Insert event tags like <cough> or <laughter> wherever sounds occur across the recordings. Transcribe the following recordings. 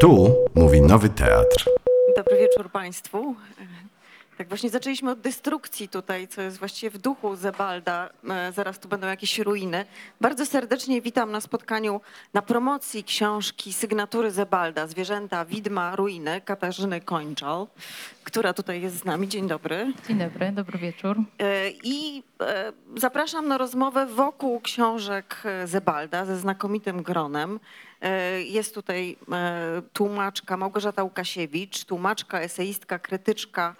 Tu mówi Nowy Teatr. Dobry wieczór Państwu. Tak właśnie zaczęliśmy od destrukcji tutaj, co jest właściwie w duchu Zebalda. E, Zaraz tu będą jakieś ruiny. Bardzo serdecznie witam na spotkaniu na promocji książki Sygnatury Zebalda, Zwierzęta, Widma, Ruiny Katarzyny Kończal, która tutaj jest z nami. Dzień dobry. Dzień dobry, dobry wieczór. E, I e, zapraszam na rozmowę wokół książek Zebalda ze znakomitym gronem. Jest tutaj tłumaczka Małgorzata Łukasiewicz, tłumaczka, eseistka, krytyczka,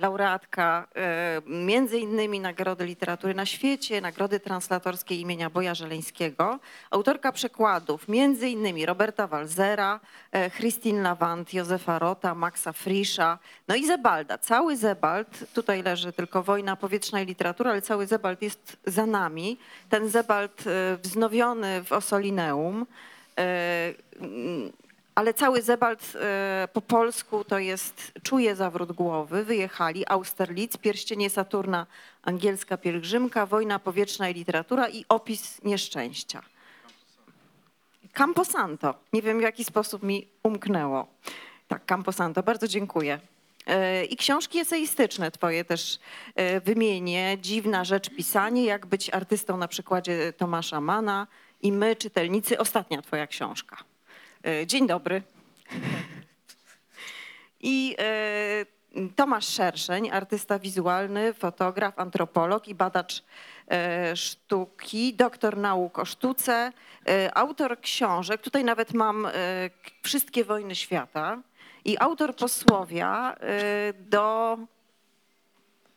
laureatka e, między innymi Nagrody Literatury na Świecie, Nagrody Translatorskiej imienia Boja Żeleńskiego, autorka przekładów między innymi Roberta Walzera, e, Christine Lavant, Józefa Rota, Maxa Frisza, no i Zebalda. Cały Zebald, tutaj leży tylko Wojna Powietrzna i Literatura, ale cały Zebald jest za nami. Ten Zebald e, wznowiony w Osolineum, e, ale cały Zebald e, po polsku to jest Czuje zawrót głowy, wyjechali, Austerlitz, Pierścienie Saturna, Angielska pielgrzymka, Wojna powietrzna i literatura i opis nieszczęścia. Camposanto. Nie wiem w jaki sposób mi umknęło. Tak, Camposanto, bardzo dziękuję. E, I książki eseistyczne twoje też e, wymienię. Dziwna rzecz pisanie, jak być artystą na przykładzie Tomasza Mana i my, czytelnicy, ostatnia twoja książka. E, Dzień dobry. I e, Tomasz Szerszeń, artysta wizualny, fotograf, antropolog i badacz e, sztuki, doktor nauk o sztuce, autor książek, tutaj nawet mam Wszystkie wojny świata i autor posłowia do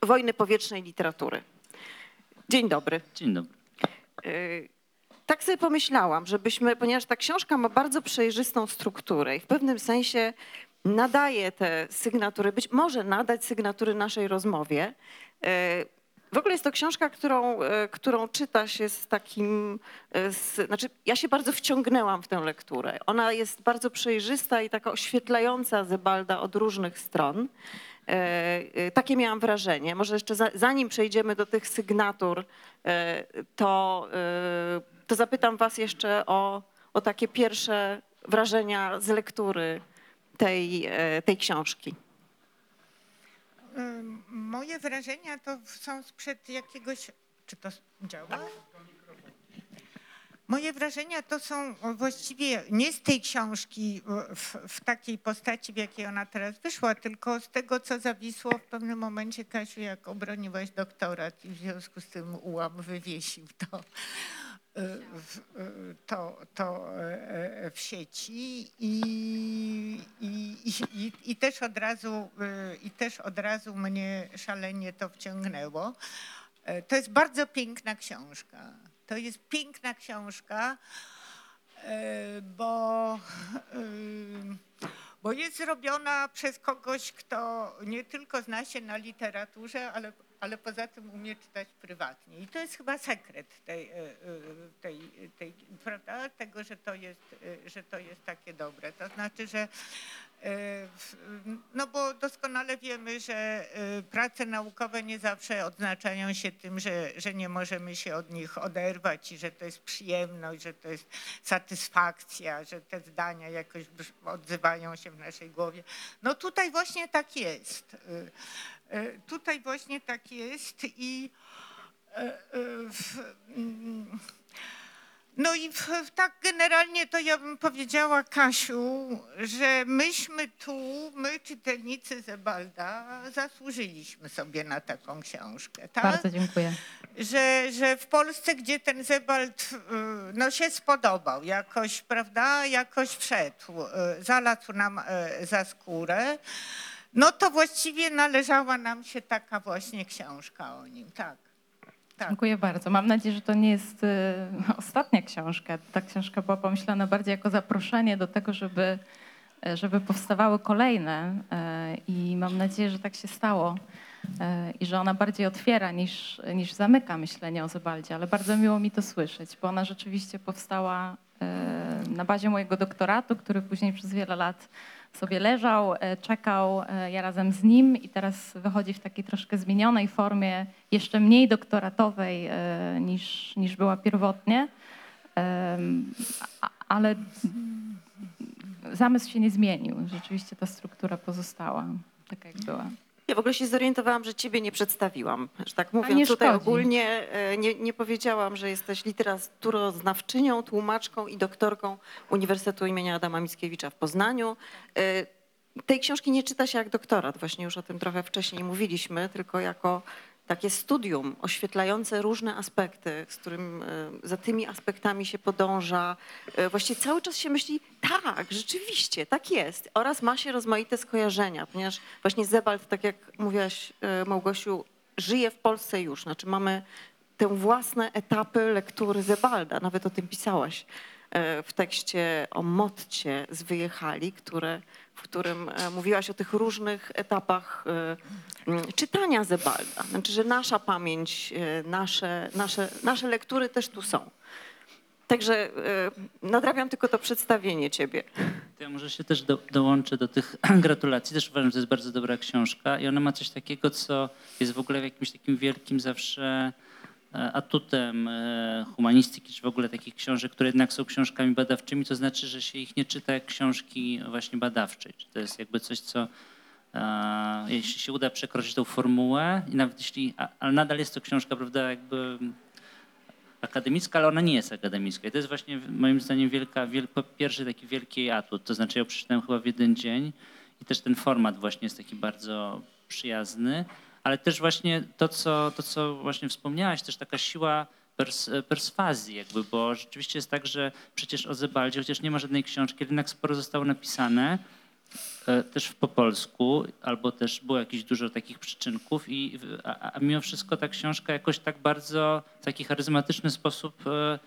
wojny powietrznej literatury. Dzień dobry. Dzień dobry. Tak sobie pomyślałam, żebyśmy, ponieważ ta książka ma bardzo przejrzystą strukturę i w pewnym sensie nadaje te sygnatury, być może nadać sygnatury naszej rozmowie. Y, W ogóle jest to książka, którą, y, którą czyta się z takim, y, z, znaczy ja się bardzo wciągnęłam w tę lekturę. Ona jest bardzo przejrzysta i taka oświetlająca Zebalda od różnych stron. E, e, Takie miałam wrażenie. Może jeszcze za, zanim przejdziemy do tych sygnatur, e, to, e, to zapytam Was jeszcze o, o takie pierwsze wrażenia z lektury tej, e, tej książki. Moje wrażenia to są sprzed jakiegoś. Czy to działa? Moje wrażenia to są właściwie nie z tej książki w, w takiej postaci, w jakiej ona teraz wyszła, tylko z tego, co zawisło w pewnym momencie, Kasiu, jak obroniłaś doktorat i w związku z tym ułam wywiesił to, w, y, to, to e, w sieci i, i, i, i, też od razu, i też od razu mnie szalenie to wciągnęło. E, To jest bardzo piękna książka. To jest piękna książka, e, bo, bo jest zrobiona przez kogoś, kto nie tylko zna się na literaturze, ale, ale poza tym umie czytać prywatnie. I to jest chyba sekret tej, e, e, tej, tej, prawda? tego, że to, jest, e, że to jest takie dobre. To znaczy, że no bo doskonale wiemy, że prace naukowe nie zawsze odznaczają się tym, że, że nie możemy się od nich oderwać i że to jest przyjemność, że to jest satysfakcja, że te zdania jakoś odzywają się w naszej głowie. No tutaj właśnie tak jest. E, Tutaj właśnie tak jest i e, e, w, mm, no i w, tak generalnie to ja bym powiedziała Kasiu, że myśmy tu, my czytelnicy Zebalda, zasłużyliśmy sobie na taką książkę, tak? Bardzo dziękuję. Że, że w Polsce, gdzie ten Zebald y, no, się spodobał, jakoś, prawda, jakoś wszedł, y, zalazł nam y, za skórę, no to właściwie należała nam się taka właśnie książka o nim, tak. tak. Dziękuję bardzo. Mam nadzieję, że to nie jest e, <laughs> ostatnia książka. Ta książka była pomyślana bardziej jako zaproszenie do tego, żeby, e, żeby powstawały kolejne e, i mam nadzieję, że tak się stało e, i że ona bardziej otwiera niż, niż zamyka myślenie o Zebaldzie, ale bardzo miło mi to słyszeć, bo ona rzeczywiście powstała na bazie mojego doktoratu, który później przez wiele lat sobie leżał, e, czekał, e, ja razem z nim i teraz wychodzi w takiej troszkę zmienionej formie, jeszcze mniej doktoratowej e, niż, niż była pierwotnie. Ale zamysł się nie zmienił. Rzeczywiście ta struktura pozostała taka, jak była. Ja w ogóle się zorientowałam, że ciebie nie przedstawiłam. Że tak mówiąc tutaj szkodzi. ogólnie, e, nie, nie powiedziałam, że jesteś literaturoznawczynią, tłumaczką i doktorką Uniwersytetu imienia Adama Mickiewicza w Poznaniu. E, Tej książki nie czyta się jak doktorat, właśnie już o tym trochę wcześniej mówiliśmy, tylko jako takie studium oświetlające różne aspekty, z którym e, za tymi aspektami się podąża. E, Właściwie cały czas się myśli, tak, rzeczywiście, tak jest. Oraz ma się rozmaite skojarzenia, ponieważ właśnie Zebald, tak jak mówiłaś e, Małgosiu, żyje w Polsce już. Znaczy mamy te własne etapy lektury Zebalda, nawet o tym pisałaś w tekście o Motcie z Wyjechali, które, w którym e, mówiłaś o tych różnych etapach e, czytania Zebalda. Znaczy, że nasza pamięć, e, nasze, nasze, nasze lektury też tu są. Także nadrabiam tylko to przedstawienie ciebie. To ja może się też do, dołączę do tych <clears throat> gratulacji. Też uważam, że to jest bardzo dobra książka i ona ma coś takiego, co jest w ogóle jakimś takim wielkim zawsze atutem e, humanistyki, czy w ogóle takich książek, które jednak są książkami badawczymi, to znaczy, że się ich nie czyta jak książki właśnie badawczej. Czy to jest jakby coś, co e, jeśli się uda przekroczyć tą formułę i nawet jeśli, ale nadal jest to książka, prawda, jakby akademicka, ale ona nie jest akademicka. I to jest właśnie moim zdaniem wielka, wiel, po pierwszy taki wielki atut. To znaczy ja ją przeczytałem chyba w jeden dzień i też ten format właśnie jest taki bardzo przyjazny, ale też właśnie to, co, to, co właśnie wspomniałaś, też taka siła pers, perswazji jakby, bo rzeczywiście jest tak, że przecież o Zebaldzie, chociaż nie ma żadnej książki, jednak sporo zostało napisane, e, też po polsku, albo też było jakieś dużo takich przyczynków, i, a, a mimo wszystko ta książka jakoś tak bardzo w taki charyzmatyczny sposób e,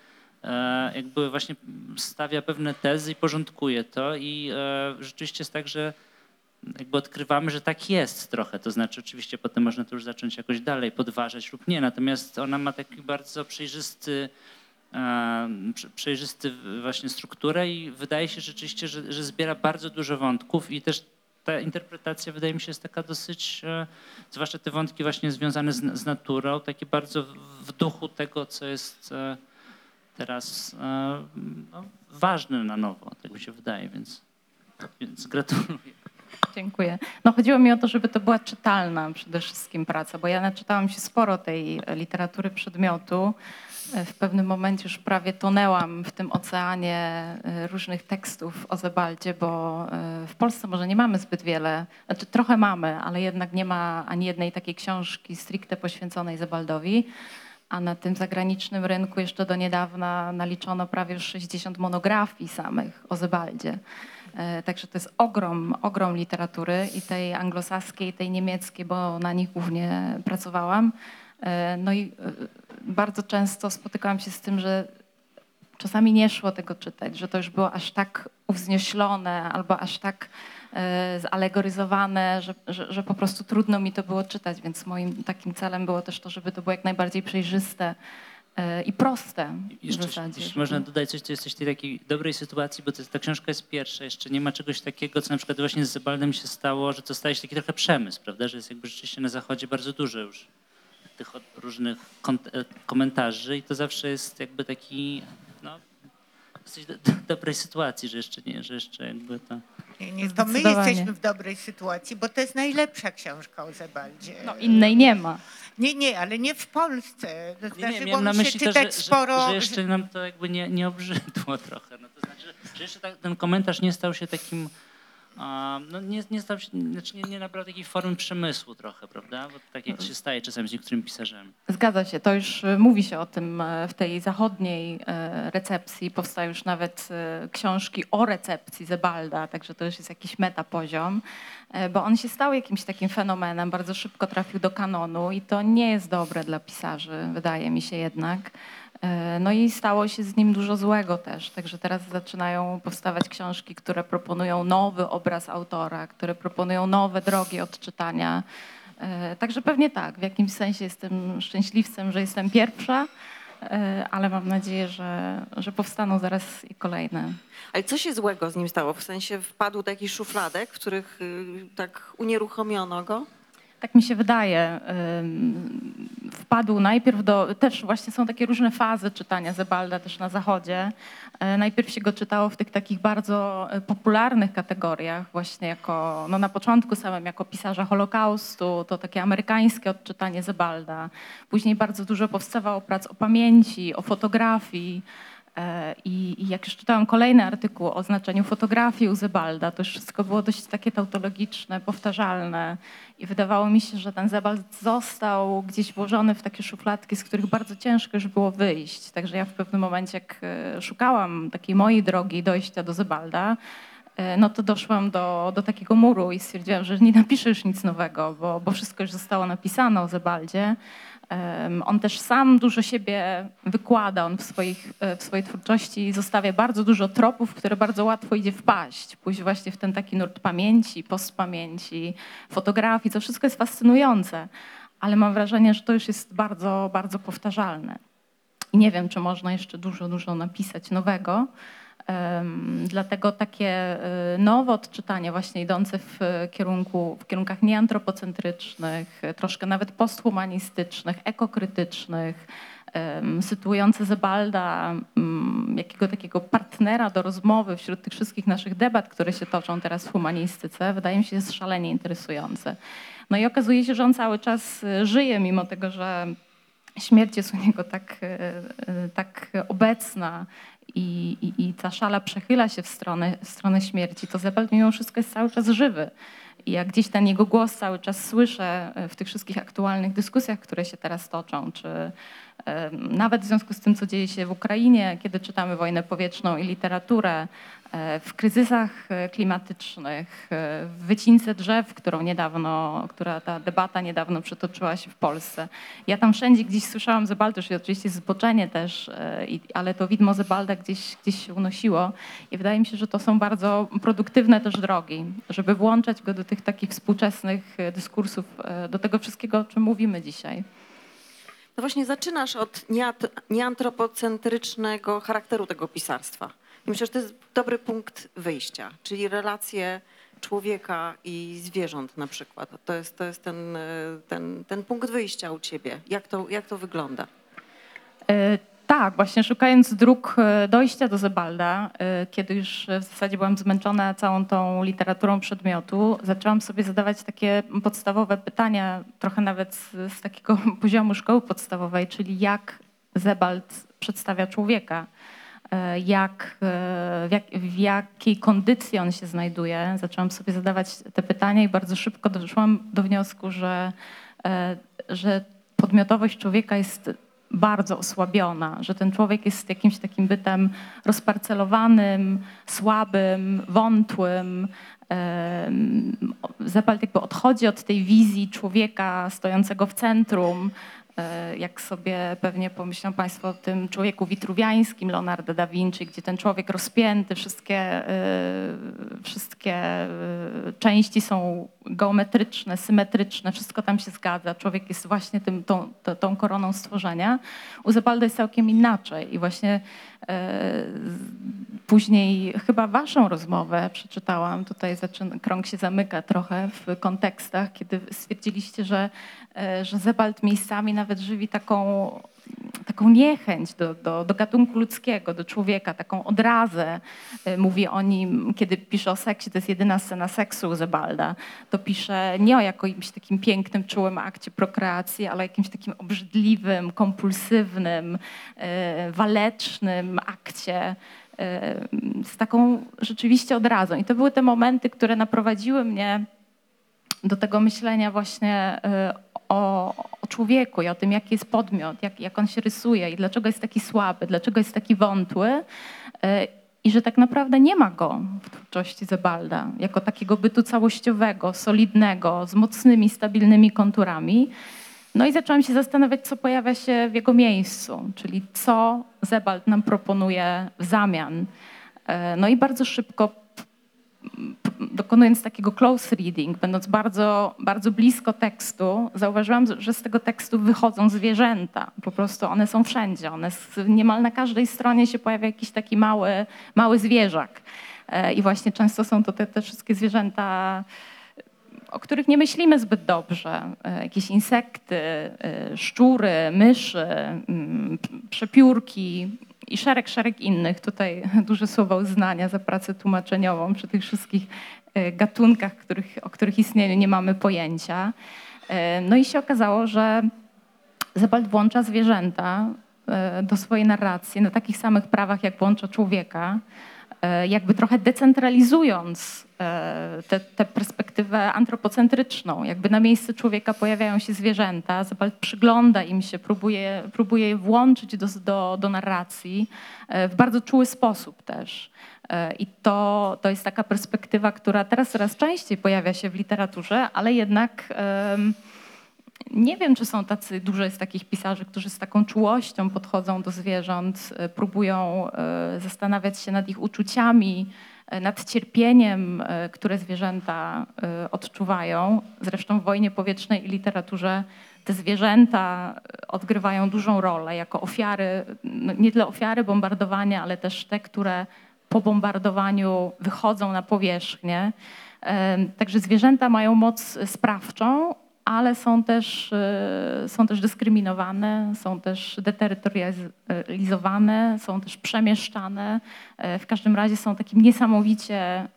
e, jakby właśnie stawia pewne tezy i porządkuje to i rzeczywiście jest tak, że jakby odkrywamy, że tak jest trochę. To znaczy oczywiście potem można to już zacząć jakoś dalej podważać lub nie, natomiast ona ma taki bardzo przejrzysty e, prze- przejrzysty właśnie strukturę i wydaje się rzeczywiście, że, że zbiera bardzo dużo wątków i też ta interpretacja wydaje mi się jest taka dosyć, e, zwłaszcza te wątki właśnie związane z, z naturą, takie bardzo w, duchu tego, co jest e, teraz no, ważne na nowo, tak mi się wydaje, więc, więc gratuluję. Dziękuję. No chodziło mi o to, żeby to była czytalna przede wszystkim praca, bo ja naczytałam się sporo tej literatury przedmiotu. W pewnym momencie już prawie tonęłam w tym oceanie e, różnych tekstów o Zebaldzie, bo e, w Polsce może nie mamy zbyt wiele, znaczy trochę mamy, ale jednak nie ma ani jednej takiej książki stricte poświęconej Zebaldowi. A na tym zagranicznym rynku jeszcze do niedawna naliczono prawie już 60 monografii samych o Zebaldzie. E, Także to jest ogrom, ogrom literatury i tej anglosaskiej, i tej niemieckiej, bo na nich głównie pracowałam. E, No i e, bardzo często spotykałam się z tym, że czasami nie szło tego czytać, że to już było aż tak uwznioślone albo aż tak zalegoryzowane, że, że, że po prostu trudno mi to było czytać, więc moim takim celem było też to, żeby to było jak najbardziej przejrzyste i proste w Jeszcze, zasadzie. jeśli można dodać coś, to jesteś w tej takiej dobrej sytuacji, bo ta książka jest pierwsza, jeszcze nie ma czegoś takiego, co na przykład właśnie z Zebaldem się stało, że to staje się taki trochę przemysł, prawda, że jest jakby rzeczywiście na zachodzie bardzo dużo już tych różnych e, komentarzy i to zawsze jest jakby taki, jesteś do, do dobrej sytuacji, że jeszcze nie, że jeszcze jakby to... Nie, nie, to my jesteśmy w dobrej sytuacji, bo to jest najlepsza książka o Zebaldzie. No, innej nie ma. Nie, nie, ale nie w Polsce. To Nie, nie, Zdarzyło miałem na myśli że, sporo... że, że jeszcze nam to jakby nie, nie obrzydło <laughs> trochę. No to znaczy, że jeszcze tak, ten komentarz nie stał się takim, no nie, nie stał się, znaczy nie, nie nabrał takiej formy przemysłu trochę, prawda? Bo tak jak się staje czasami z niektórymi pisarzami. Zgadza się, to już e, mówi się o tym e, w tej zachodniej e, recepcji. Powstają już nawet książki o recepcji Zebalda, także to już jest jakiś metapoziom, bo on się stał jakimś takim fenomenem, bardzo szybko trafił do kanonu i to nie jest dobre dla pisarzy, wydaje mi się jednak. E, No i stało się z nim dużo złego też, także teraz zaczynają powstawać książki, które proponują nowy obraz autora, które proponują nowe drogi odczytania. E, Także pewnie tak, w jakimś sensie jestem szczęśliwcem, że jestem pierwsza, e, ale mam nadzieję, że, że powstaną zaraz i kolejne. Ale co się złego z nim stało? W sensie wpadł do jakichś szufladek, w których y, tak unieruchomiono go? Tak mi się wydaje, wpadł najpierw do, też właśnie są takie różne fazy czytania Zebalda też na zachodzie. E, Najpierw się go czytało w tych takich bardzo e, popularnych kategoriach, właśnie jako, no na początku samym jako pisarza Holokaustu, to takie amerykańskie odczytanie Zebalda. Później bardzo dużo powstawało prac o pamięci, o fotografii. E, I, jak już czytałam kolejny artykuł o znaczeniu fotografii u Zebalda, to już wszystko było dość takie tautologiczne, powtarzalne. I wydawało mi się, że ten Zebald został gdzieś włożony w takie szufladki, z których bardzo ciężko już było wyjść. Także ja w pewnym momencie, jak e, szukałam takiej mojej drogi dojścia do Zebalda, e, no to doszłam do, do takiego muru i stwierdziłam, że nie napiszę już nic nowego, bo, bo wszystko już zostało napisane o Zebaldzie. On też sam dużo siebie wykłada, on w, swoich, e, w swojej twórczości zostawia bardzo dużo tropów, które bardzo łatwo idzie wpaść. Pójść właśnie w ten taki nurt pamięci, postpamięci, fotografii, to wszystko jest fascynujące, ale mam wrażenie, że to już jest bardzo, bardzo powtarzalne. I nie wiem, czy można jeszcze dużo, dużo napisać nowego. Dlatego takie y, nowe odczytanie, właśnie idące w y, kierunku, w kierunkach nieantropocentrycznych, y, troszkę nawet posthumanistycznych, ekokrytycznych, sytuujące Zebalda, mm, jakiego takiego partnera do rozmowy wśród tych wszystkich naszych debat, które się toczą teraz w humanistyce, wydaje mi się jest szalenie interesujące. No i okazuje się, że on cały czas żyje, mimo tego, że śmierć jest u niego tak, e, e, tak obecna i, i, i ta szala przechyla się w stronę, w stronę śmierci, to Zebald mimo wszystko jest cały czas żywy. I jak gdzieś ten jego głos cały czas słyszę e, w tych wszystkich aktualnych dyskusjach, które się teraz toczą, czy nawet w związku z tym, co dzieje się w Ukrainie, kiedy czytamy wojnę powietrzną i literaturę, e, w kryzysach e, klimatycznych, e, w wycince drzew, którą niedawno, która ta debata niedawno przetoczyła się w Polsce. Ja tam wszędzie gdzieś słyszałam Zebalda, i oczywiście zboczenie też, ale to widmo Zebalda gdzieś, gdzieś się unosiło i wydaje mi się, że to są bardzo produktywne też drogi, żeby włączać go do tych takich współczesnych dyskursów, do tego wszystkiego, o czym mówimy dzisiaj. No właśnie zaczynasz od nieantropocentrycznego charakteru tego pisarstwa. I myślę, że to jest dobry punkt wyjścia, czyli relacje człowieka i zwierząt na przykład. To jest, to jest ten, ten, ten punkt wyjścia u ciebie. Jak to, jak to wygląda? E, Tak, właśnie szukając dróg e, dojścia do Zebalda, e, kiedy już w zasadzie byłam zmęczona całą tą literaturą przedmiotu, zaczęłam sobie zadawać takie podstawowe pytania, trochę nawet z, takiego <laughs> poziomu szkoły podstawowej, czyli jak Zebald przedstawia człowieka, e, jak, w, jak, w jakiej kondycji on się znajduje. Zaczęłam sobie zadawać te pytania i bardzo szybko doszłam do wniosku, że, że podmiotowość człowieka jest bardzo osłabiona, że ten człowiek jest jakimś takim bytem rozparcelowanym, słabym, wątłym. Zebald jakby odchodzi od tej wizji człowieka stojącego w centrum, jak sobie pewnie pomyślą Państwo o tym człowieku witruwiańskim Leonardo da Vinci, gdzie ten człowiek rozpięty, wszystkie, e, wszystkie e, części są geometryczne, symetryczne, wszystko tam się zgadza. Człowiek jest właśnie tym, tą, tą- koroną stworzenia. U Zebalda jest całkiem inaczej i właśnie e, Później chyba waszą rozmowę przeczytałam, tutaj zaczyna, krąg się zamyka trochę w kontekstach, kiedy stwierdziliście, że, e, że Zebald miejscami nawet żywi taką, taką niechęć do, do, do gatunku ludzkiego, do człowieka, taką odrazę. E, Mówi o nim, kiedy pisze o seksie, to jest jedyna scena seksu Zebalda, to pisze nie o jakimś takim pięknym, czułym akcie prokreacji, ale o jakimś takim obrzydliwym, kompulsywnym, e, walecznym akcie e, z taką rzeczywiście odrazą. I to były te momenty, które naprowadziły mnie do tego myślenia właśnie e, o, o człowieku i o tym, jaki jest podmiot, jak, jak on się rysuje i dlaczego jest taki słaby, dlaczego jest taki wątły. e, I że tak naprawdę nie ma go w twórczości Zebalda jako takiego bytu całościowego, solidnego, z mocnymi, stabilnymi konturami. No i zaczęłam się zastanawiać, co pojawia się w jego miejscu, czyli co Zebald nam proponuje w zamian. E, No i bardzo szybko, dokonując takiego close reading, będąc bardzo, bardzo blisko tekstu, zauważyłam, że z tego tekstu wychodzą zwierzęta. Po prostu one są wszędzie. One z, niemal na każdej stronie się pojawia jakiś taki mały, mały zwierzak. E, I właśnie często są to te, te wszystkie zwierzęta o których nie myślimy zbyt dobrze. E, Jakieś insekty, e, szczury, myszy, mm, przepiórki i szereg, szereg innych. Tutaj <laughs> duże słowa uznania za pracę tłumaczeniową przy tych wszystkich e, gatunkach, których, o których istnieniu nie mamy pojęcia. E, No i się okazało, że Zebald włącza zwierzęta e, do swojej narracji na takich samych prawach, jak włącza człowieka, jakby trochę decentralizując e, tę perspektywę antropocentryczną. Jakby na miejsce człowieka pojawiają się zwierzęta, Zebald przygląda im się, próbuje, próbuje je włączyć do, do, do narracji e, w bardzo czuły sposób też. E, I to, to jest taka perspektywa, która teraz coraz częściej pojawia się w literaturze, ale jednak nie wiem, czy są tacy, dużo jest takich pisarzy, którzy z taką czułością podchodzą do zwierząt, e, próbują e, zastanawiać się nad ich uczuciami, e, nad cierpieniem, które zwierzęta odczuwają. Zresztą w wojnie powietrznej i literaturze te zwierzęta odgrywają dużą rolę jako ofiary, no nie tyle ofiary bombardowania, ale też te, które po bombardowaniu wychodzą na powierzchnię. Także zwierzęta mają moc sprawczą, ale są też, e, są też dyskryminowane, są też deterytorializowane, są też przemieszczane. E, W każdym razie są takim niesamowicie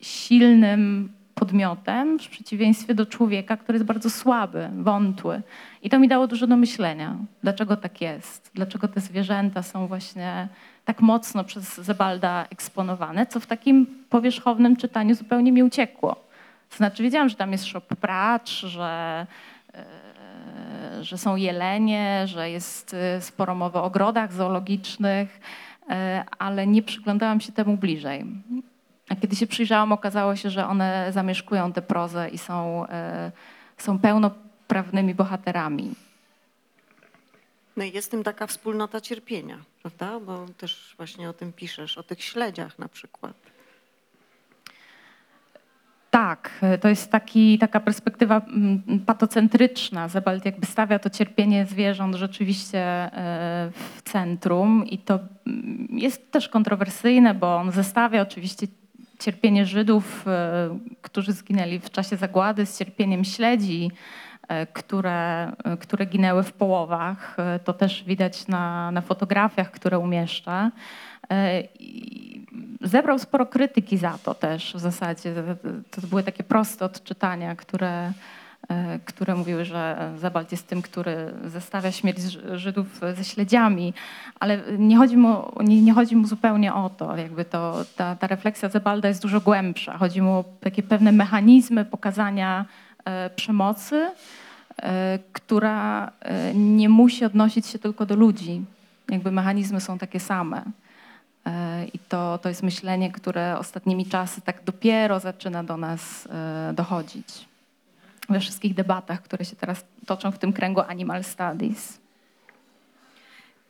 silnym podmiotem w przeciwieństwie do człowieka, który jest bardzo słaby, wątły. I to mi dało dużo do myślenia. Dlaczego tak jest? Dlaczego te zwierzęta są właśnie tak mocno przez Zebalda eksponowane, co w takim powierzchownym czytaniu zupełnie mi uciekło. Znaczy wiedziałam, że tam jest szop pracz, że, e, że są jelenie, że jest e, sporo mowy o ogrodach zoologicznych, e, ale nie przyglądałam się temu bliżej. A kiedy się przyjrzałam, okazało się, że one zamieszkują tę prozę i są, są pełnoprawnymi bohaterami. No i jest tym taka wspólnota cierpienia, prawda? Bo też właśnie o tym piszesz, o tych śledziach na przykład. Tak, to jest taki, taka perspektywa mm, patocentryczna. Zebald jakby stawia to cierpienie zwierząt rzeczywiście e, w centrum i to mm, jest też kontrowersyjne, bo on zestawia oczywiście cierpienie Żydów, e, którzy zginęli w czasie zagłady z cierpieniem śledzi, e, które, e, które ginęły w połowach. E, To też widać na, na fotografiach, które umieszcza. Zebrał sporo krytyki za to też w zasadzie. To były takie proste odczytania, które, e, które mówiły, że Zebald jest tym, który zestawia śmierć Żydów ze śledziami, ale nie chodzi mu, nie, nie chodzi mu zupełnie o to. Jakby to ta, ta refleksja Zebalda jest dużo głębsza. Chodzi mu o takie pewne mechanizmy pokazania e, przemocy, e, która nie musi odnosić się tylko do ludzi. Jakby mechanizmy są takie same. E, I to, to jest myślenie, które ostatnimi czasy tak dopiero zaczyna do nas e, dochodzić. We wszystkich debatach, które się teraz toczą w tym kręgu Animal Studies.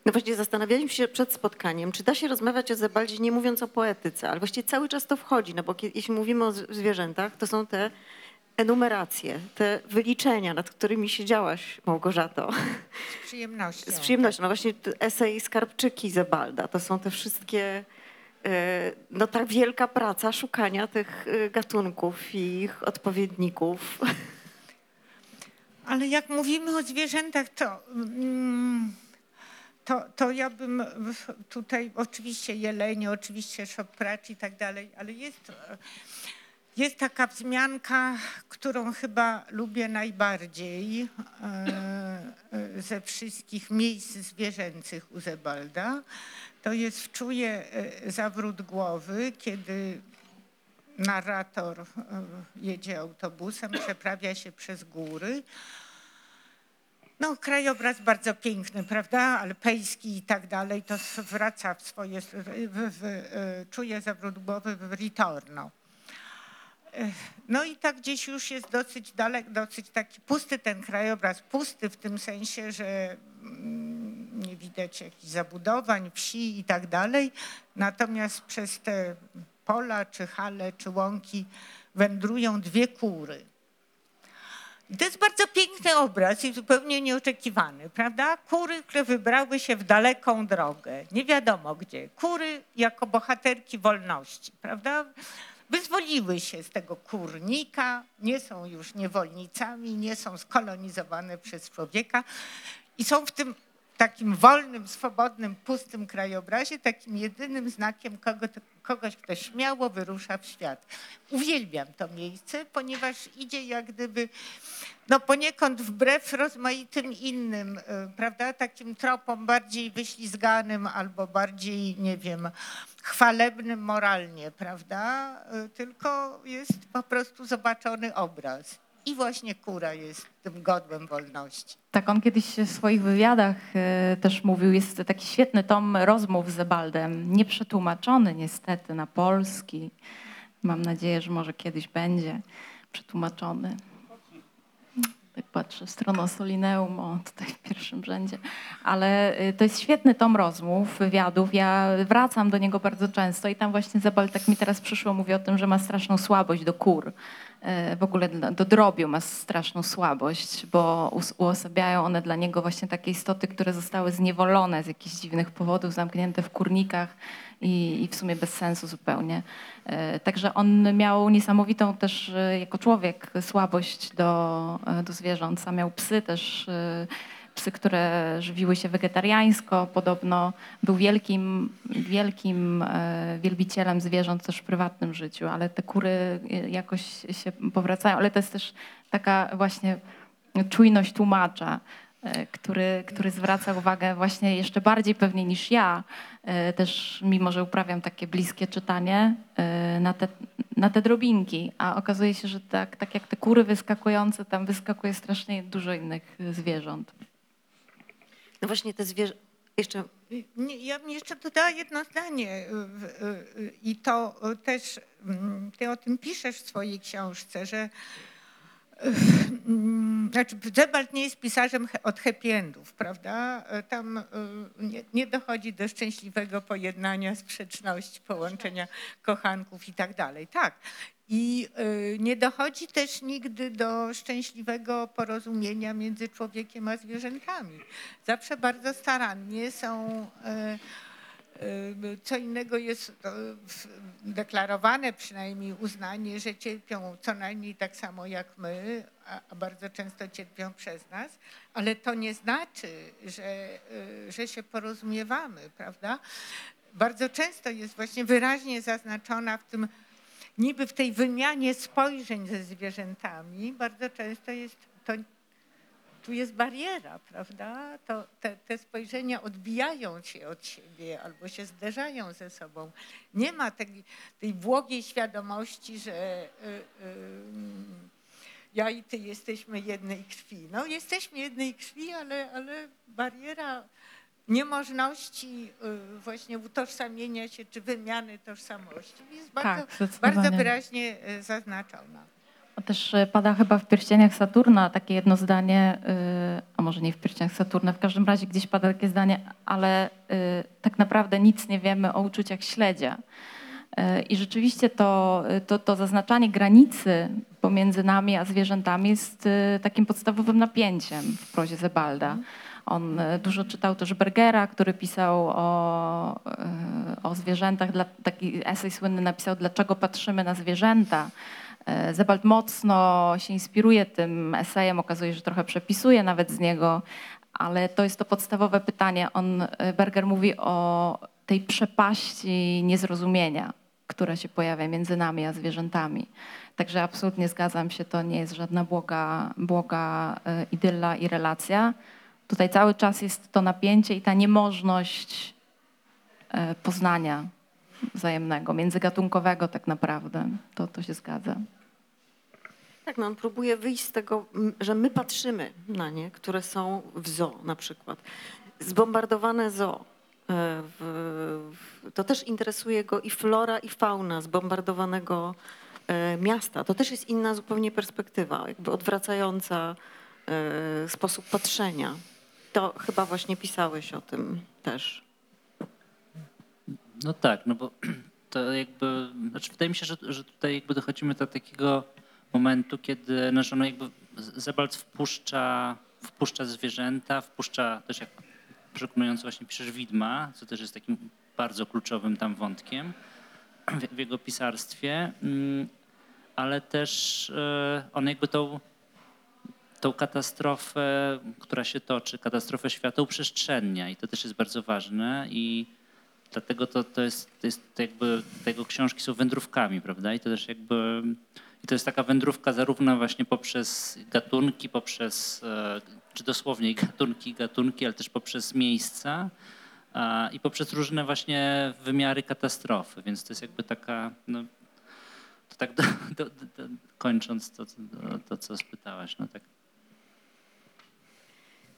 No właśnie zastanawialiśmy się przed spotkaniem, czy da się rozmawiać o Zebaldzie nie mówiąc o poetyce, ale właściwie cały czas to wchodzi, no bo jeśli mówimy o zwierzętach, to są te enumeracje, te wyliczenia, nad którymi siedziałaś, Małgorzato, Z przyjemnością. z przyjemnością. No właśnie esej Skarbczyki Zebalda, to są te wszystkie, e, no ta wielka praca szukania tych e, gatunków i ich odpowiedników. Ale jak mówimy o zwierzętach, to, mm, to, to ja bym tutaj, oczywiście jelenie, oczywiście szopracz i tak dalej, ale jest, jest taka wzmianka, którą chyba lubię najbardziej e, e, ze wszystkich miejsc zwierzęcych u Zebalda. To jest wczuje zawrót głowy, kiedy narrator e, jedzie autobusem, przeprawia się przez góry. No, krajobraz bardzo piękny, prawda? Alpejski i tak dalej. To wraca w swoje, w, w, czuje zawrót głowy w ritorno. No i tak gdzieś już jest dosyć dalek, dosyć taki pusty ten krajobraz. Pusty w tym sensie, że mm, nie widać jakichś zabudowań, wsi i tak dalej. Natomiast przez te pola, czy hale, czy łąki wędrują dwie kury. I to jest bardzo piękny obraz i zupełnie nieoczekiwany, prawda? Kury, które wybrały się w daleką drogę, nie wiadomo gdzie. Kury jako bohaterki wolności, prawda? Wyzwoliły się z tego kurnika, nie są już niewolnicami, nie są skolonizowane przez człowieka i są w tym takim wolnym, swobodnym, pustym krajobrazie takim jedynym znakiem kogo, kogoś, kto śmiało wyrusza w świat. Uwielbiam to miejsce, ponieważ idzie jak gdyby no poniekąd wbrew rozmaitym innym, y, prawda, takim tropom bardziej wyślizganym albo bardziej, nie wiem, chwalebnym moralnie, prawda, Y, tylko jest po prostu zobaczony obraz. I właśnie kura jest tym godłem wolności. Tak, on kiedyś w swoich wywiadach e, też mówił, jest taki świetny tom rozmów z Zebaldem, nieprzetłumaczony niestety na polski. Mam nadzieję, że może kiedyś będzie przetłumaczony. Tak patrzę w stronę Solineum, o tutaj w pierwszym rzędzie. Ale e, to jest świetny tom rozmów, wywiadów. Ja wracam do niego bardzo często i tam właśnie Zebald, tak mi teraz przyszło, mówi o tym, że ma straszną słabość do kur. E, w ogóle do drobiu ma straszną słabość, bo uosabiają one dla niego właśnie takie istoty, które zostały zniewolone z jakichś dziwnych powodów, zamknięte w kurnikach i, i w sumie bez sensu zupełnie. E, Także on miał niesamowitą też e, jako człowiek słabość do, e, do zwierząt. Sam miał psy też, psy, które żywiły się wegetariańsko. Podobno był wielkim, wielkim wielbicielem zwierząt też w prywatnym życiu, ale te kury jakoś się powracają. Ale to jest też taka właśnie czujność tłumacza, który, który zwraca uwagę właśnie jeszcze bardziej pewnie niż ja, e, też mimo, że uprawiam takie bliskie czytanie, e, na te, na te drobinki. A okazuje się, że tak, tak jak te kury wyskakujące, tam wyskakuje strasznie dużo innych e, zwierząt. No właśnie te zwierzę... Jeszcze Nie, ja bym jeszcze dodała jedno zdanie i to też mm, ty o tym piszesz w swojej książce, że znaczy Zebald nie jest pisarzem od happy endów, prawda? Y, Tam y, nie, nie dochodzi do szczęśliwego pojednania, sprzeczności, połączenia kochanków i tak dalej. Tak. I y, nie dochodzi też nigdy do szczęśliwego porozumienia między człowiekiem a zwierzętami. Zawsze bardzo starannie są. Y, Co innego jest y, deklarowane, przynajmniej uznanie, że cierpią co najmniej tak samo jak my, a, a bardzo często cierpią przez nas, ale to nie znaczy, że, y, że się porozumiewamy, prawda? Bardzo często jest właśnie wyraźnie zaznaczona w tym niby w tej wymianie spojrzeń ze zwierzętami bardzo często jest to, tu jest bariera, prawda? To, te, te spojrzenia odbijają się od siebie albo się zderzają ze sobą. Nie ma tej, tej błogiej świadomości, że y, y, ja i ty jesteśmy jednej krwi. No jesteśmy jednej krwi, ale, ale bariera niemożności y, właśnie utożsamienia się czy wymiany tożsamości jest bardzo, Tak, bardzo wyraźnie y, zaznaczona. Też e, pada chyba w pierścieniach Saturna takie jedno zdanie, y, a może nie w pierścieniach Saturna, w każdym razie gdzieś pada takie zdanie, ale y, tak naprawdę nic nie wiemy o uczuciach śledzia. Y, I rzeczywiście to, to, to zaznaczanie granicy pomiędzy nami a zwierzętami jest y, takim podstawowym napięciem w prozie Zebalda. On y, dużo czytał też Bergera, który pisał o, y, o zwierzętach, taki esej słynny napisał Dlaczego patrzymy na zwierzęta. E, Zebald mocno się inspiruje tym esejem, okazuje się, że trochę przepisuje nawet z niego, ale to jest to podstawowe pytanie. On, e, Berger mówi o tej przepaści niezrozumienia, która się pojawia między nami a zwierzętami. Także absolutnie zgadzam się, to nie jest żadna błoga, błoga e, idylla i relacja. Tutaj cały czas jest to napięcie i ta niemożność poznania wzajemnego, międzygatunkowego tak naprawdę. To, to się zgadza. Tak, no on próbuje wyjść z tego, że my patrzymy na nie, które są w zoo na przykład. Zbombardowane zoo. e, to też interesuje go i flora, i fauna zbombardowanego e, miasta. To też jest inna zupełnie perspektywa, jakby odwracająca e, sposób patrzenia. To chyba właśnie pisałeś o tym też. No tak, no bo <clears throat> to jakby, znaczy wydaje mi się, że, że tutaj jakby dochodzimy do takiego momentu, kiedy nasz no jakby Zebald wpuszcza, wpuszcza zwierzęta, wpuszcza też jak przekonująco właśnie piszesz widma, co też jest takim bardzo kluczowym tam wątkiem. w, w jego pisarstwie, mm, ale też e, on jakby tą, tą katastrofę, która się toczy, katastrofę świata uprzestrzenia i to też jest bardzo ważne i dlatego to, to jest, to jest to jakby, te jego książki są wędrówkami, prawda? I to też jakby, i to jest taka wędrówka zarówno właśnie poprzez gatunki, poprzez, e, czy dosłownie gatunki, gatunki, ale też poprzez miejsca i poprzez różne właśnie wymiary katastrofy, więc to jest jakby taka, no, to tak do, do, do, kończąc to, to, co spytałaś, no tak.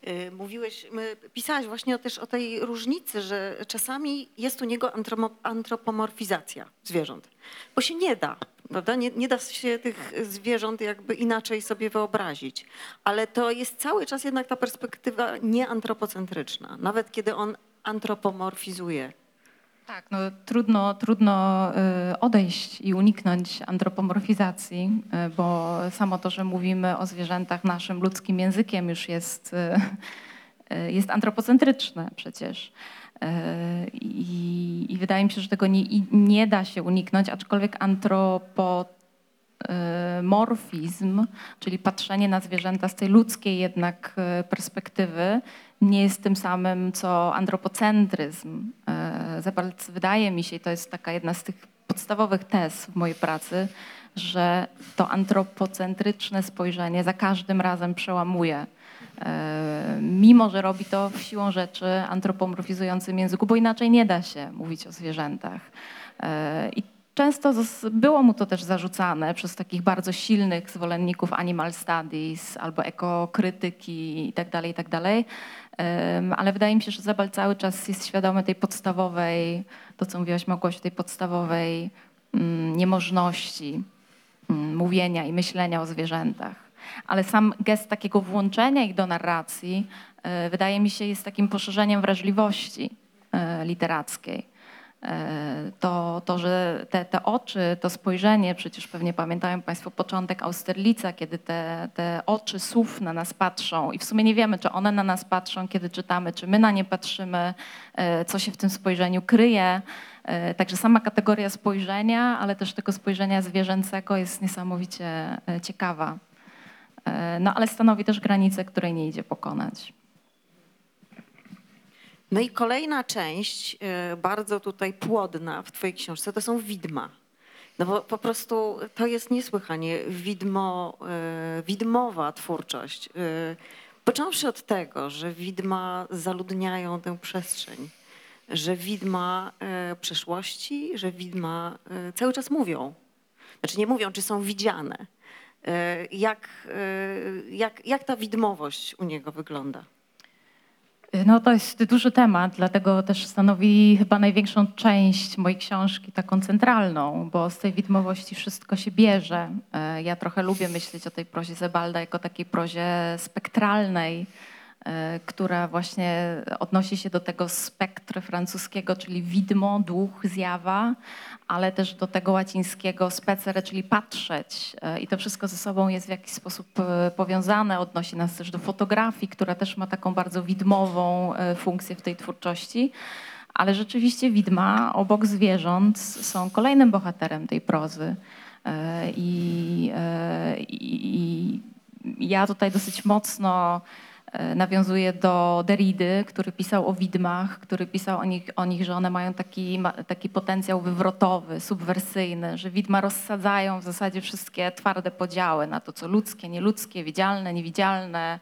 Y, Mówiłeś, pisałaś właśnie też o tej różnicy, że czasami jest u niego antropomorfizacja zwierząt, bo się nie da, prawda? Nie, nie da się tych zwierząt jakby inaczej sobie wyobrazić, ale to jest cały czas jednak ta perspektywa nieantropocentryczna, nawet kiedy on antropomorfizuje. Tak, no trudno, trudno y, odejść i uniknąć antropomorfizacji, y, bo samo to, że mówimy o zwierzętach naszym ludzkim językiem już jest, y, jest antropocentryczne przecież. I, I wydaje mi się, że tego nie, nie da się uniknąć, aczkolwiek antropomorfizm, czyli patrzenie na zwierzęta z tej ludzkiej jednak perspektywy, nie jest tym samym co antropocentryzm. E, Zebalc wydaje mi się, i to jest taka jedna z tych podstawowych tez w mojej pracy, że to antropocentryczne spojrzenie za każdym razem przełamuje. E, Mimo, że robi to w siłą rzeczy antropomorfizującym języku, bo inaczej nie da się mówić o zwierzętach. E, I często było mu to też zarzucane przez takich bardzo silnych zwolenników animal studies albo ekokrytyki itd., itd. Em, Ale wydaje mi się, że Zabal cały czas jest świadomy tej podstawowej, to co mówiłaś Małgosiu, tej podstawowej mm, niemożności mm, mówienia i myślenia o zwierzętach. Ale sam gest takiego włączenia ich do narracji e, wydaje mi się jest takim poszerzeniem wrażliwości e, literackiej. E, To, to że te, te oczy, to spojrzenie, przecież pewnie pamiętają Państwo początek Austerlica, kiedy te, te oczy słów na nas patrzą i w sumie nie wiemy, czy one na nas patrzą, kiedy czytamy, czy my na nie patrzymy, e, co się w tym spojrzeniu kryje. E, Także sama kategoria spojrzenia, ale też tego spojrzenia zwierzęcego jest niesamowicie ciekawa. No ale stanowi też granicę, której nie idzie pokonać. No i kolejna część, y, bardzo tutaj płodna w twojej książce, to są widma. No bo po prostu to jest niesłychanie widmo, y, widmowa twórczość. Y, Począwszy od tego, że widma zaludniają tę przestrzeń, że widma przeszłości, że widma cały czas mówią. Znaczy nie mówią, czy są widziane. Jak, jak, jak ta widmowość u niego wygląda? No to jest duży temat, dlatego też stanowi chyba największą część mojej książki, taką centralną, bo z tej widmowości wszystko się bierze. E, Ja trochę lubię myśleć o tej prozie Zebalda jako takiej prozie spektralnej, e, która właśnie odnosi się do tego spektru francuskiego, czyli widmo, duch, zjawa, ale też do tego łacińskiego specere, czyli patrzeć. E, I to wszystko ze sobą jest w jakiś sposób e, powiązane. Odnosi nas też do fotografii, która też ma taką bardzo widmową e, funkcję w tej twórczości. Ale rzeczywiście widma obok zwierząt są kolejnym bohaterem tej prozy. I, i, i ja tutaj dosyć mocno e, nawiązuję do Derrida, który pisał o widmach, który pisał o nich, o nich że one mają taki, taki potencjał wywrotowy, subwersyjny, że widma rozsadzają w zasadzie wszystkie twarde podziały na to, co ludzkie, nieludzkie, widzialne, niewidzialne.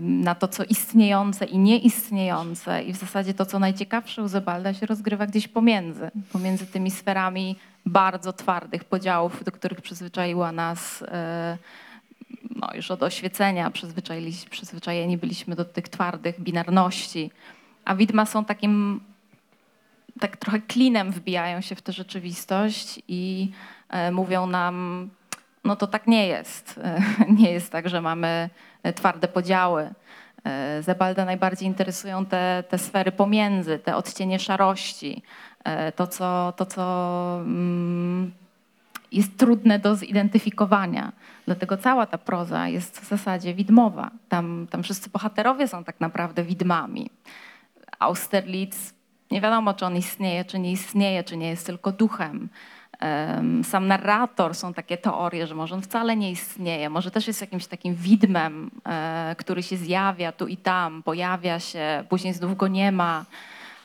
na to, co istniejące i nieistniejące. I w zasadzie to, co najciekawsze u Zebalda się rozgrywa gdzieś pomiędzy, pomiędzy tymi sferami bardzo twardych podziałów, do których przyzwyczaiła nas e, no, już od oświecenia, przyzwyczajeni byliśmy do tych twardych binarności. A widma są takim, tak trochę klinem wbijają się w tę rzeczywistość i e, mówią nam, no to tak nie jest. E, <laughs> Nie jest tak, że mamy e, twarde podziały. E, Zebalda najbardziej interesują te, te sfery pomiędzy, te odcienie szarości, to co, to, co mm, jest trudne do zidentyfikowania. Dlatego cała ta proza jest w zasadzie widmowa. Tam, tam wszyscy bohaterowie są tak naprawdę widmami. Austerlitz nie wiadomo, czy on istnieje, czy nie istnieje, czy nie jest tylko duchem. Em, Sam narrator, są takie teorie, że może on wcale nie istnieje, może też jest jakimś takim widmem, e, który się zjawia tu i tam, pojawia się, później znów go nie ma.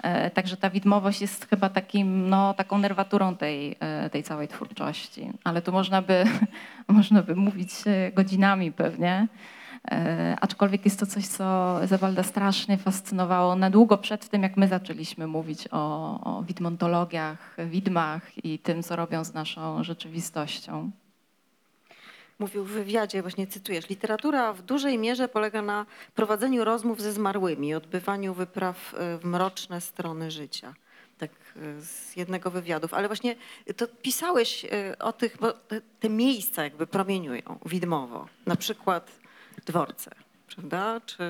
E, Także ta widmowość jest chyba takim, no, taką nerwaturą tej, e, tej całej twórczości. Ale tu można by, <laughs> można by mówić e, godzinami pewnie. Aczkolwiek jest to coś, co Zebalda strasznie fascynowało na długo przed tym, jak my zaczęliśmy mówić o, o widmontologiach, widmach i tym, co robią z naszą rzeczywistością. Mówił w wywiadzie, właśnie cytujesz, literatura w dużej mierze polega na prowadzeniu rozmów ze zmarłymi, odbywaniu wypraw e, w mroczne strony życia. Tak e, z jednego wywiadów. Ale właśnie to pisałeś o tych, bo te, miejsca jakby promieniują widmowo. Na przykład dworce, prawda? Czy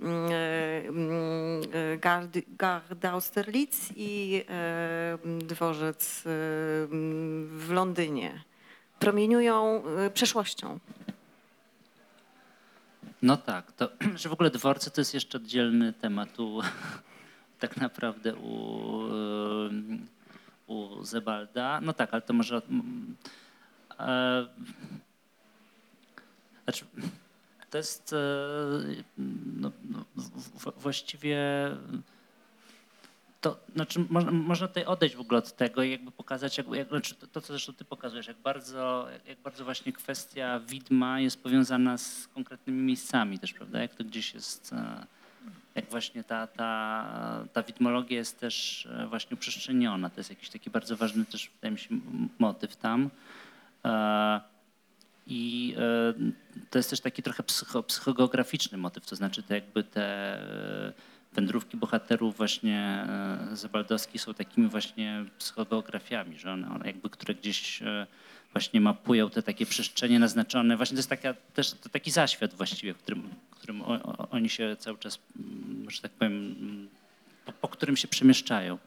mm, e, mm, e, Gard- Garda Austerlitz i e, dworzec mm, w Londynie promieniują y, przeszłością. No tak, to, <clears throat> że w ogóle dworce to jest jeszcze oddzielny temat u, <laughs> tak naprawdę u, ym, u Zebalda. No tak, ale to może... E, znaczy, to jest e, no, no, w- właściwie... To, znaczy, można, można tutaj odejść w ogóle od tego i jakby pokazać, jak, jak, znaczy to, to, co zresztą ty pokazujesz, jak bardzo, jak, bardzo właśnie kwestia widma jest powiązana z konkretnymi miejscami też, prawda? Jak to gdzieś jest, e, jak właśnie ta, ta, ta widmologia jest też e, właśnie uprzestrzeniona. To jest jakiś taki bardzo ważny też, wydaje mi się, motyw tam. E, I to jest też taki trochę psycho, psychogeograficzny motyw, to znaczy te jakby te wędrówki bohaterów właśnie e, Zabaldowskich są takimi właśnie psychogeografiami, że one, one jakby, które gdzieś e, właśnie mapują te takie przestrzenie naznaczone. Właśnie to jest taka, też to taki zaświat właściwie, w którym, w którym o, o, oni się cały czas, mm, że tak powiem, mm, po, po którym się przemieszczają.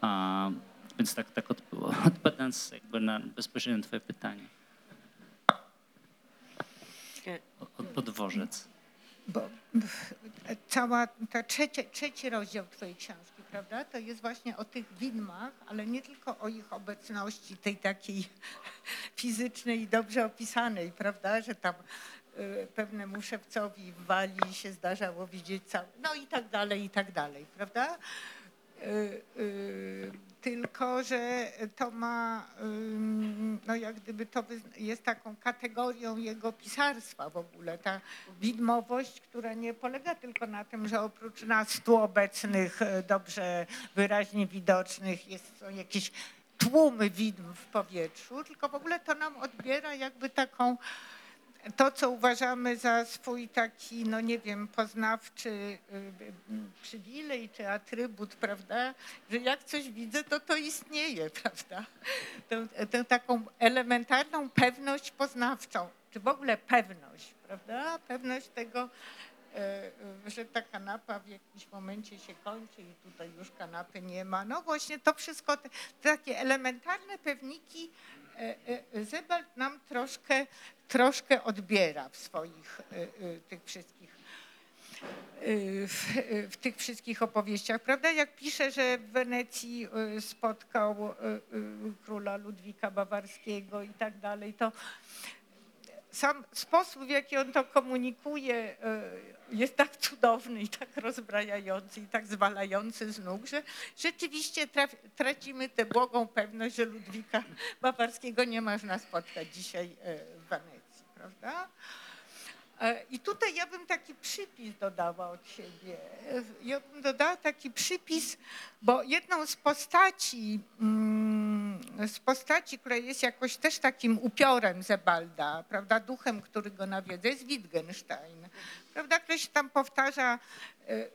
A, więc tak, tak od, <laughs> odpowiadając jakby na bezpośrednio twoje pytanie. O, o, o dworzec. Bo cała ta trzecie, trzeci rozdział twojej książki, prawda, to jest właśnie o tych widmach, ale nie tylko o ich obecności, tej takiej <laughs> fizycznej i dobrze opisanej, prawda, że tam y, pewnemu szewcowi w Walii się zdarzało widzieć cały, no i tak dalej, i tak dalej, prawda? Tylko, że to ma, no jak gdyby to jest taką kategorią jego pisarstwa w ogóle, ta widmowość, która nie polega tylko na tym, że oprócz nas tu obecnych, e, dobrze wyraźnie widocznych, jest, są jakieś tłumy widm w powietrzu, tylko w ogóle to nam odbiera jakby taką to, co uważamy za swój taki, no nie wiem, poznawczy y, y, przywilej czy atrybut, prawda, że jak coś widzę, to to istnieje, <laughs> prawda. Tę, tę taką elementarną pewność poznawczą, czy w ogóle pewność, prawda, pewność tego, e, e, że ta kanapa w jakimś momencie się kończy i tutaj już kanapy nie ma. No właśnie to wszystko, te, takie elementarne pewniki e, Zebald nam troszkę, troszkę odbiera w swoich e, e, tych wszystkich e, w, w tych wszystkich opowieściach, prawda? Jak pisze, że w Wenecji spotkał króla Ludwika Bawarskiego i tak dalej, to sam sposób, w jaki on to komunikuje, jest tak cudowny i tak rozbrajający i tak zwalający z nóg, że rzeczywiście traf, tracimy tę błogą pewność, że Ludwika Bawarskiego nie można spotkać dzisiaj prawda? E, I tutaj ja bym taki przypis dodała od siebie. E, Ja bym dodała taki przypis, bo jedną z postaci, mm, z postaci, która jest jakoś też takim upiorem Zebalda, prawda, duchem, który go nawiedza, jest Wittgenstein. Prawda, ktoś tam powtarza e,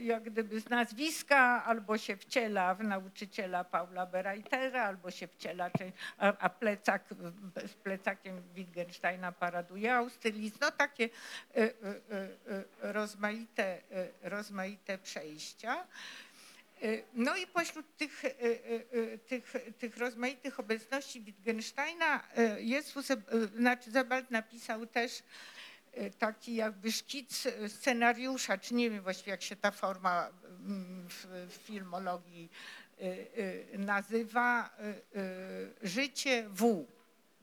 jak gdyby z nazwiska, albo się wciela w nauczyciela Paula Bereitera, albo się wciela, a, plecak, z plecakiem Wittgensteina paraduje Austerlitz. No takie e, e, rozmaite, rozmaite przejścia. No i pośród tych, tych, tych rozmaitych obecności Wittgensteina e, znaczy Zebald napisał też taki jakby szkic scenariusza, czy nie wiem właściwie jak się ta forma mm, w, filmologii y, y, nazywa. Y, y, życie W.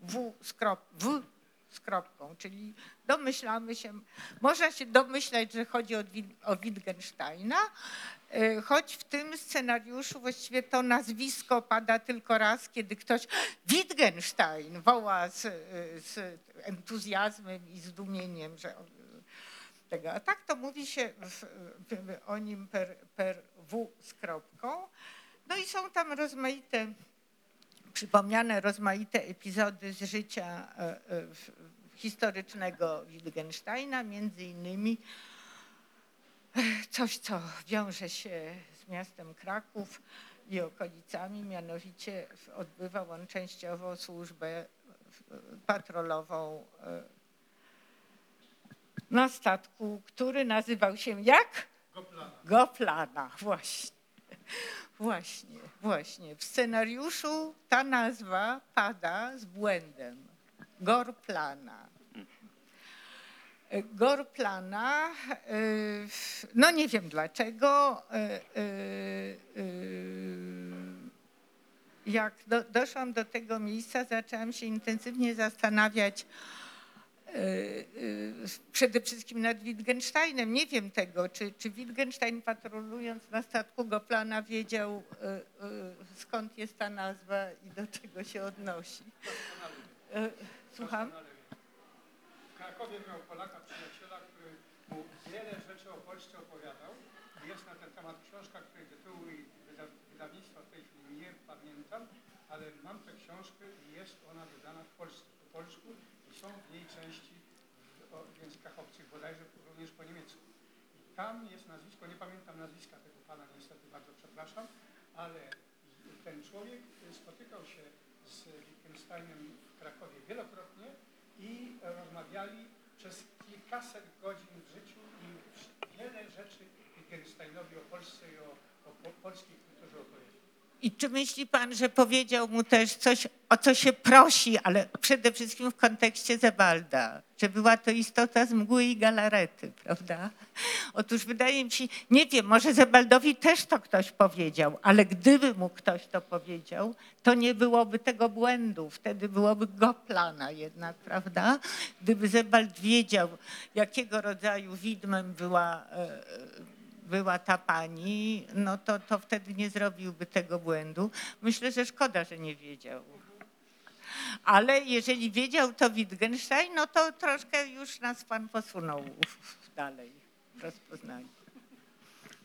W z, krop, w z kropką, czyli domyślamy się, można się domyślać, że chodzi o, Wi- o Wittgensteina, y, choć w tym scenariuszu właściwie to nazwisko pada tylko raz, kiedy ktoś Wittgenstein woła z, y, z entuzjazmem i zdumieniem, że on, tego. A tak to mówi się w, w, o nim per, per W z kropką. No i są tam rozmaite, przypomniane rozmaite epizody z życia w- historycznego Wittgensteina, między innymi e, coś, co wiąże się z miastem Kraków i okolicami, mianowicie odbywał on częściowo służbę w- patrolową e, na statku, który nazywał się jak? Goplana. Goplana, właśnie. Właśnie, właśnie. W scenariuszu ta nazwa pada z błędem. Gorplana. E, Gorplana, e, no nie wiem dlaczego, e, jak do, doszłam do tego miejsca, zaczęłam się intensywnie zastanawiać, przede wszystkim nad Wittgensteinem. Nie wiem tego, czy, czy Wittgenstein patrolując na statku Goplana wiedział skąd jest ta nazwa i do czego się odnosi. Słucham? Krakowie miał Polaka przyjaciela, który mu wiele rzeczy o Polsce opowiadał. Jest na ten temat książka, której tytułu i wyda- wydawnictwa w tej chwili nie pamiętam, ale mam tę książkę i jest ona wydana w Polsce po polsku i są w niej części w, językach obcych, bodajże również po niemiecku. I tam jest nazwisko, nie pamiętam nazwiska tego pana, niestety bardzo przepraszam, ale ten człowiek spotykał się z Wittgensteinem w Krakowie wielokrotnie i rozmawiali przez kilkaset godzin w życiu i wiele rzeczy Wittgensteinowi o Polsce i o, o po, polskiej kulturze opowiedział. I czy myśli pan, że powiedział mu też coś, o co się prosi, ale przede wszystkim w kontekście Zebalda, że była to istota z mgły i galarety, prawda? Otóż wydaje mi się, nie wiem, może Zebaldowi też to ktoś powiedział, ale gdyby mu ktoś to powiedział, to nie byłoby tego błędu, wtedy byłoby go plana jednak, prawda? Gdyby Zebald wiedział, jakiego rodzaju widmem była e, była ta pani, no to, to wtedy nie zrobiłby tego błędu. Myślę, że szkoda, że nie wiedział. Ale jeżeli wiedział to Wittgenstein, no to troszkę już nas pan posunął <laughs> dalej w rozpoznaniu.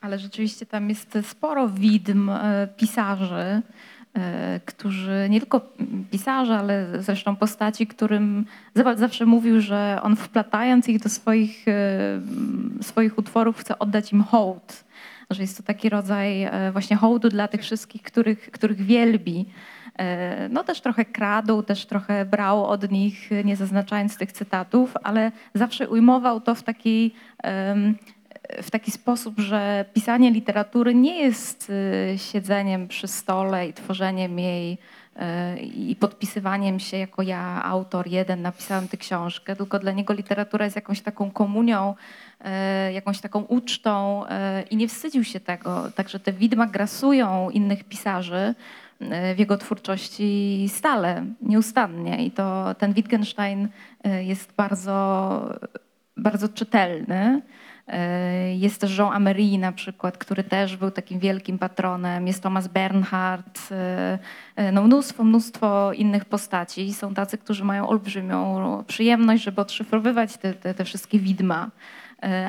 Ale rzeczywiście tam jest sporo widm e, pisarzy, którzy, nie tylko pisarze, ale zresztą postaci, którym zawsze mówił, że on wplatając ich do swoich, e, swoich utworów chce oddać im hołd. Że jest to taki rodzaj e, właśnie hołdu dla tych wszystkich, których, których wielbi. E, No też trochę kradł, też trochę brał od nich, nie zaznaczając tych cytatów, ale zawsze ujmował to w takiej w taki sposób, że pisanie literatury nie jest y, siedzeniem przy stole i tworzeniem jej y, i podpisywaniem się jako ja, autor jeden, napisałem tę książkę, tylko dla niego literatura jest jakąś taką komunią, y, jakąś taką ucztą i nie wstydził się tego. Także te widma grasują innych pisarzy w jego twórczości stale, nieustannie. I to ten Wittgenstein jest bardzo, bardzo czytelny. E, Jest też Jean Amery na przykład, który też był takim wielkim patronem. Jest Thomas Bernhard, e, e, no mnóstwo, mnóstwo innych postaci. Są tacy, którzy mają olbrzymią przyjemność, żeby odszyfrowywać te, te, te wszystkie widma,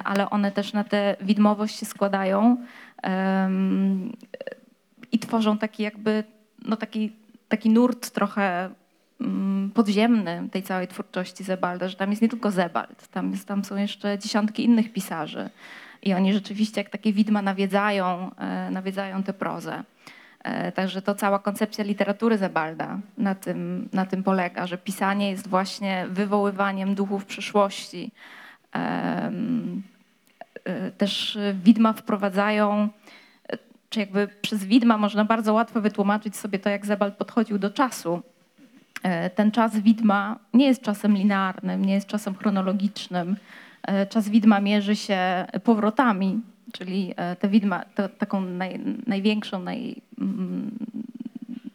ale one też na tę widmowość się składają i tworzą taki jakby, no taki, taki nurt trochę podziemny tej całej twórczości Zebalda, że tam jest nie tylko Zebald, tam, jest, tam są jeszcze dziesiątki innych pisarzy i oni rzeczywiście jak takie widma nawiedzają, e, nawiedzają tę prozę. E, Także to cała koncepcja literatury Zebalda na tym, na tym polega, że pisanie jest właśnie wywoływaniem duchów przyszłości. E, Też widma wprowadzają czy jakby przez widma można bardzo łatwo wytłumaczyć sobie to, jak Zebald podchodził do czasu. E, Ten czas widma nie jest czasem linearnym, nie jest czasem chronologicznym. E, Czas widma mierzy się powrotami Czyli e, te widma, to, taką naj, największą, naj, mm,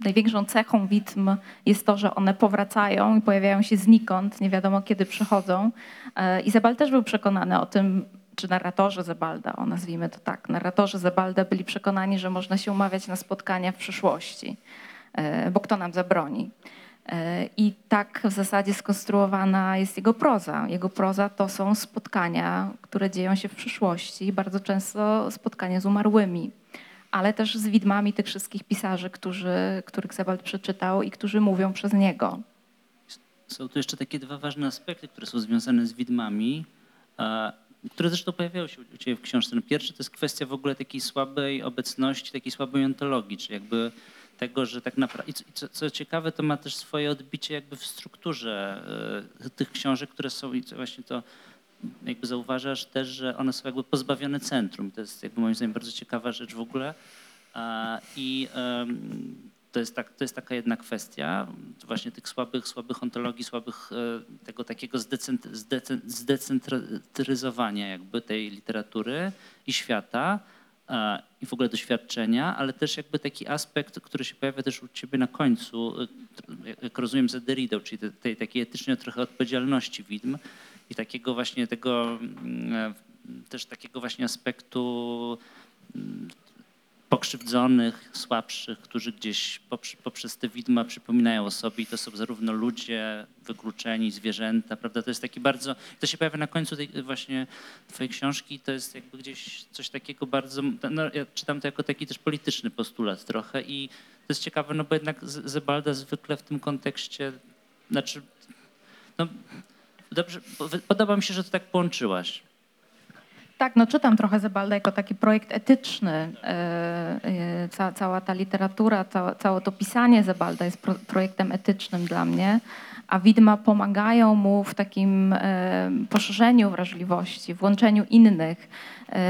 największą cechą widm jest to, że one powracają i pojawiają się znikąd, nie wiadomo kiedy przychodzą. I Zebald też był przekonany o tym, czy narratorzy Zebalda, o nazwijmy to tak, narratorzy Zebalda byli przekonani, że można się umawiać na spotkania w przyszłości, bo kto nam zabroni. E, I tak w zasadzie skonstruowana jest jego proza. Jego proza to są spotkania, które dzieją się w przyszłości, bardzo często spotkania z umarłymi, ale też z widmami tych wszystkich pisarzy, którzy, których Sebald przeczytał i którzy mówią przez niego. Są tu jeszcze takie dwa ważne aspekty, które są związane z widmami, które zresztą pojawiały się u Ciebie w książce. No pierwszy to jest kwestia w ogóle takiej słabej obecności, takiej słabej ontologii, czy jakby tego, że tak naprawdę, i co, co, ciekawe, to ma też swoje odbicie jakby w strukturze e, tych książek, które są, i właśnie to jakby zauważasz też, że one są jakby pozbawione centrum. To jest jakby moim zdaniem bardzo ciekawa rzecz w ogóle. I to jest, tak, to jest taka jedna kwestia, właśnie tych słabych, słabych ontologii, słabych e, tego takiego zdecent, zdecent, zdecentralizowania jakby tej literatury i świata i w ogóle doświadczenia, ale też jakby taki aspekt, który się pojawia też u ciebie na końcu, e, jak rozumiem za Derrida, czyli tej, tej takiej etycznej trochę odpowiedzialności widm i takiego właśnie tego mm, e, też takiego właśnie aspektu mm, pokrzywdzonych, słabszych, którzy gdzieś poprzez, te widma przypominają o sobie i to są zarówno ludzie wykluczeni, zwierzęta, prawda? To jest taki bardzo, to się pojawia na końcu tej właśnie twojej książki, to jest jakby gdzieś coś takiego bardzo, no, ja czytam to jako taki też polityczny postulat trochę i to jest ciekawe, no bo jednak Zebalda zwykle w tym kontekście, znaczy, no dobrze, podoba mi się, że to tak połączyłaś. Tak, no czytam trochę Zebalda jako taki projekt etyczny. E, e, Ca, cała ta literatura, całe, całe to pisanie Zebalda jest pro, projektem etycznym dla mnie, a widma pomagają mu w takim e, poszerzeniu wrażliwości, włączeniu innych.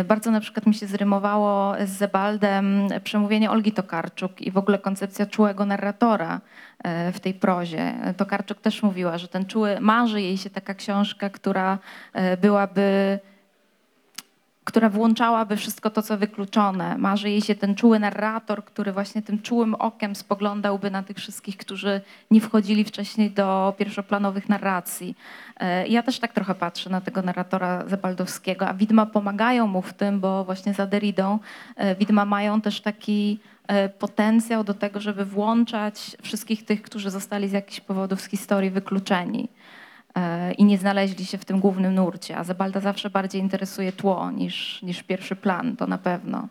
Bardzo na przykład mi się zrymowało z Zebaldem przemówienie Olgi Tokarczuk i w ogóle koncepcja czułego narratora w tej prozie. Tokarczuk też mówiła, że ten czuły, marzy jej się taka książka, która byłaby która włączałaby wszystko to, co wykluczone. Marzy jej się ten czuły narrator, który właśnie tym czułym okiem spoglądałby na tych wszystkich, którzy nie wchodzili wcześniej do pierwszoplanowych narracji. E, Ja też tak trochę patrzę na tego narratora Zabaldowskiego, a widma pomagają mu w tym, bo właśnie za Derridą e, widma mają też taki e, potencjał do tego, żeby włączać wszystkich tych, którzy zostali z jakichś powodów z historii wykluczeni i nie znaleźli się w tym głównym nurcie. A Zebalda zawsze bardziej interesuje tło niż, niż pierwszy plan, to na pewno.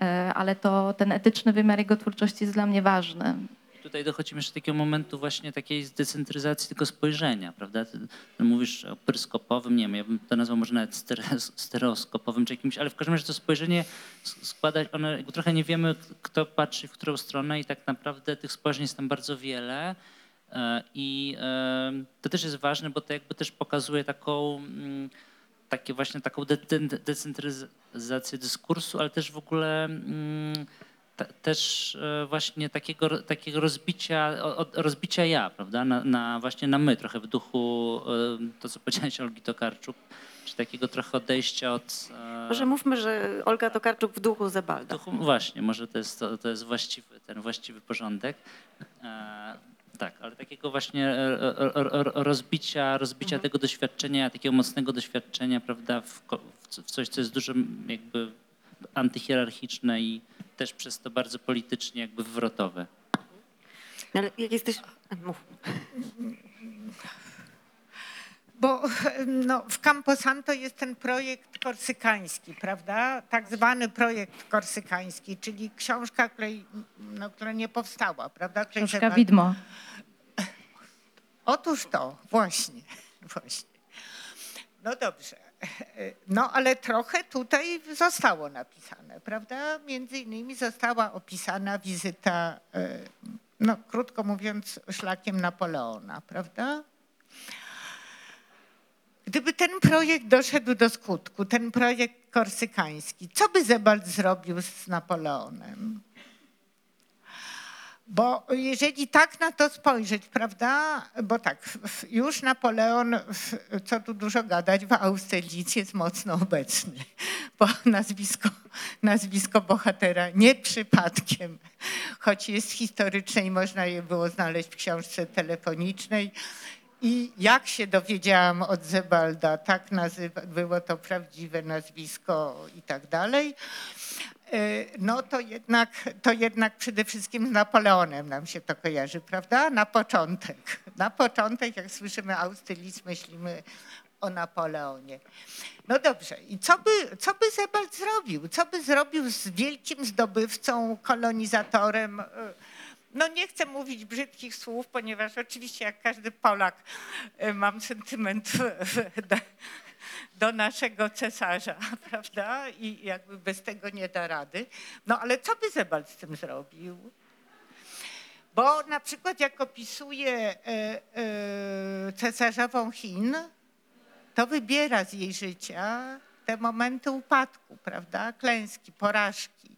E, Ale to ten etyczny wymiar jego twórczości jest dla mnie ważny. Tutaj dochodzimy jeszcze do takiego momentu właśnie takiej zdecentralizacji tego spojrzenia, prawda? Ty, ty mówisz o pryskopowym, nie wiem, ja bym to nazwał może nawet stere- stereoskopowym czy jakimś, ale w każdym razie to spojrzenie składa, one, trochę nie wiemy, kto patrzy w którą stronę i tak naprawdę tych spojrzeń jest tam bardzo wiele. E, I e, to też jest ważne, bo to jakby też pokazuje taką, mm, takie właśnie taką de- de- decentralizację dyskursu, ale też w ogóle mm, te- też e, właśnie takiego, takiego rozbicia, rozbicia ja, prawda, na, na właśnie na my, trochę w duchu to, co powiedziałeś Olgi Tokarczuk, czy takiego trochę odejścia od... Może mówmy, że Olga Tokarczuk w duchu Zebalda. duchu, właśnie, może to jest, to, to jest właściwy, ten właściwy porządek. Tak, ale takiego właśnie e, e, e, rozbicia, rozbicia tego doświadczenia, takiego mocnego doświadczenia, prawda, w, w co- w coś, co jest dużo jakby antyhierarchiczne i też przez to bardzo politycznie jakby wywrotowe. No, Ale jak jesteś... Mów. <laughs> Bo <laughs> no, w Camposanto jest ten projekt korsykański, prawda? Tak zwany projekt korsykański, czyli książka, której, no, która nie powstała, prawda? Której Książka Widmo. Otóż to, właśnie, <laughs> właśnie. No dobrze. No ale trochę tutaj zostało napisane, prawda? Między innymi została opisana wizyta, e, no krótko mówiąc, szlakiem Napoleona, prawda? Gdyby ten projekt doszedł do skutku, ten projekt korsykański, co by Zebald zrobił z Napoleonem? Bo jeżeli tak na to spojrzeć, prawda, bo tak, już Napoleon, co tu dużo gadać, w Austerlitz jest mocno obecny, <laughs> bo nazwisko, nazwisko bohatera nie przypadkiem, choć jest historyczne i można je było znaleźć w książce telefonicznej. I jak się dowiedziałam od Zebalda, tak nazywa, było to prawdziwe nazwisko i tak dalej, E, no to jednak, to jednak przede wszystkim z Napoleonem nam się to kojarzy, prawda? Na początek. Na początek, jak słyszymy Austerlitz, myślimy o Napoleonie. No dobrze, i co by, co by Sebald zrobił? Co by zrobił z wielkim zdobywcą, kolonizatorem? e, No nie chcę mówić brzydkich słów, ponieważ oczywiście jak każdy Polak e, mam sentyment do, do naszego cesarza, <laughs> prawda? I jakby bez tego nie da rady. No ale co by Zebald z tym zrobił? Bo na przykład jak opisuje e, e, cesarzową Chin, to wybiera z jej życia te momenty upadku, prawda? Klęski, porażki,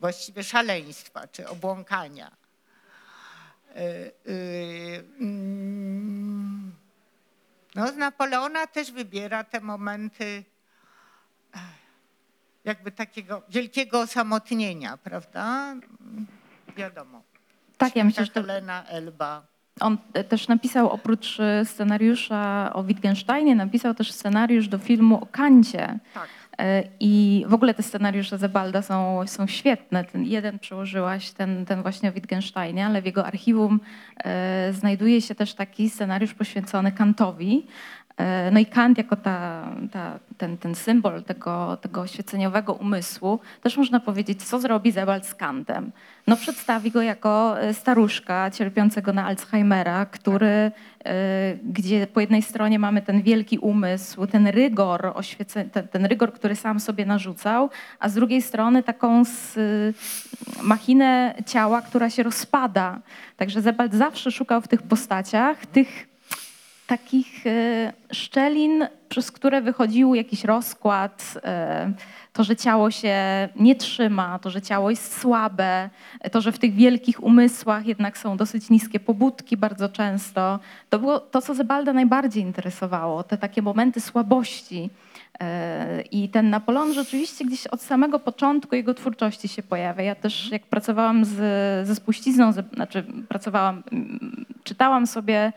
właściwie szaleństwa czy obłąkania. E, e, mm, no, z Napoleona też wybiera te momenty eh, jakby takiego wielkiego osamotnienia, prawda? Wiadomo. Tak, ja myślę, że to, Elba. on e, też napisał oprócz e, scenariusza o Wittgensteinie, napisał też scenariusz do filmu o Kancie. Tak. E, I w ogóle te scenariusze Zebalda są, są świetne. Ten jeden przełożyłaś, ten, ten właśnie o Wittgensteinie, ale w jego archiwum e, znajduje się też taki scenariusz poświęcony Kantowi. E, No i Kant jako ta, ta, ten, ten symbol tego, tego oświeceniowego umysłu, też można powiedzieć, co zrobi Zebald z Kantem. No przedstawi go jako e, staruszka cierpiącego na Alzheimera, który, e, gdzie po jednej stronie mamy ten wielki umysł, ten rygor, ten, ten rygor, który sam sobie narzucał, a z drugiej strony taką s, machinę ciała, która się rozpada. Także Zebald zawsze szukał w tych postaciach tych takich e, szczelin, przez które wychodził jakiś rozkład, e, to, że ciało się nie trzyma, to, że ciało jest słabe, to, że w tych wielkich umysłach jednak są dosyć niskie pobudki bardzo często. To było to, co Zebalda najbardziej interesowało, te takie momenty słabości. E, I ten Napoleon rzeczywiście gdzieś od samego początku jego twórczości się pojawia. Ja też jak pracowałam z, ze spuścizną, znaczy pracowałam, czytałam sobie